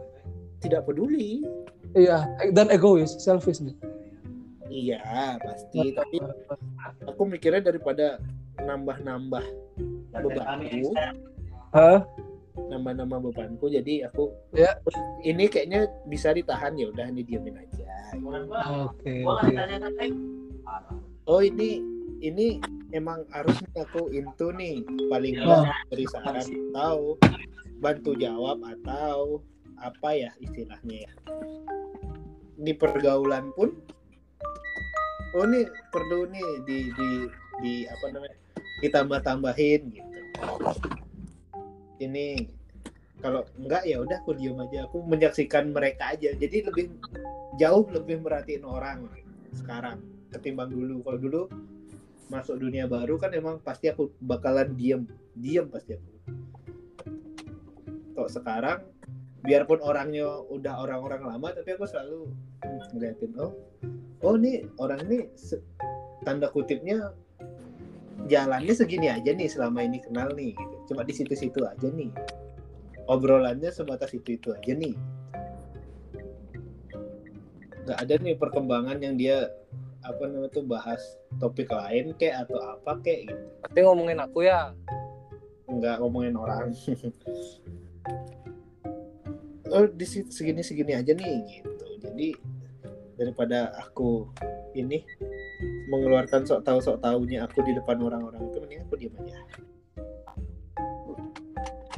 Tidak peduli Iya, dan egois, selfish nih. iya pasti tapi aku mikirnya daripada nambah-nambah bebanku Hah? nambah-nambah bebanku jadi aku Ya. ini kayaknya bisa ditahan ya udah ini diemin aja Oke, oke. oh ini ini emang harus nih aku into nih paling Oh. dari saran atau bantu jawab atau apa ya istilahnya ya? Di pergaulan pun oh ini perlu nih di di di apa namanya ditambah tambahin gitu. Ini kalau enggak ya udah aku diem aja aku menyaksikan mereka aja. Jadi lebih jauh lebih merhatiin orang sekarang ketimbang dulu. Kalau dulu masuk dunia baru kan emang pasti aku bakalan diem diem pasti aku. Kok sekarang biarpun orangnya udah orang-orang lama tapi aku selalu ngeliatin oh oh nih orang ini tanda kutipnya jalannya segini aja nih selama ini kenal nih gitu. cuma di situ-situ aja nih obrolannya sebatas itu itu aja nih nggak ada nih perkembangan yang dia apa namanya tuh bahas topik lain kayak atau apa kayak gitu Tapi ngomongin aku ya. nggak ngomongin orang oh di segini segini aja nih gitu jadi daripada aku ini mengeluarkan sok tahu sok tahunya aku di depan orang-orang itu mending aku diam aja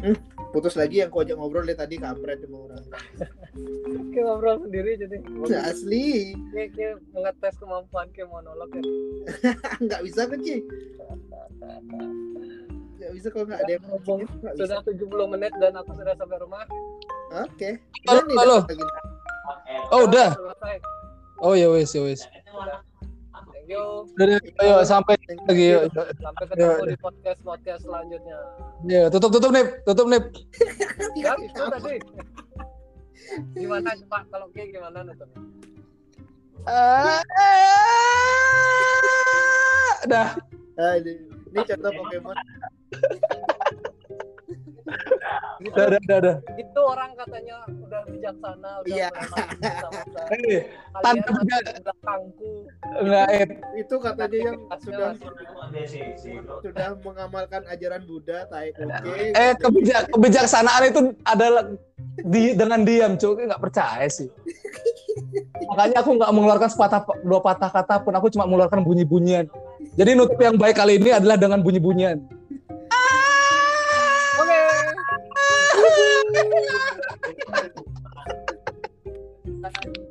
hmm, putus lagi yang kau ajak ngobrol dari tadi kampret sama orang Kayak ngobrol sendiri jadi. asli Kayak, kayak mengetes kemampuan kayak monolog ya. nggak bisa kan Ci nggak bisa kalau nggak ada yang Ngomong sudah 70 menit dan aku sudah sampai rumah. Oke Halo, nih, halo. lagi. Oh udah. Oh ya wes ya wes. Thank you. Udah, ayo sampai lagi yuk. Sampai ketemu di podcast podcast selanjutnya. Ya, tutup tutup nih, tutup nih. Ya itu tadi. Gimana Pak kalau kayak gimana nutup? Ah, Dah. Ah, ini, ini contoh Pokemon Dah, dah, dah, dah. Itu orang kata katanya udah bijaksana, udah Iya. mengenal masa-masa. Eh, Tanpa dia- di belakangku. enggak eh, itu katanya yang sudah Sudah sudah mengamalkan ajaran Buddha tai kucing eh kebijak, kebijaksanaan itu adalah di dengan diam cuy nggak percaya sih. Makanya aku nggak mengeluarkan sepatah dua patah kata pun. Aku cuma mengeluarkan bunyi bunyian jadi nutup yang baik kali ini adalah dengan bunyi Thank you.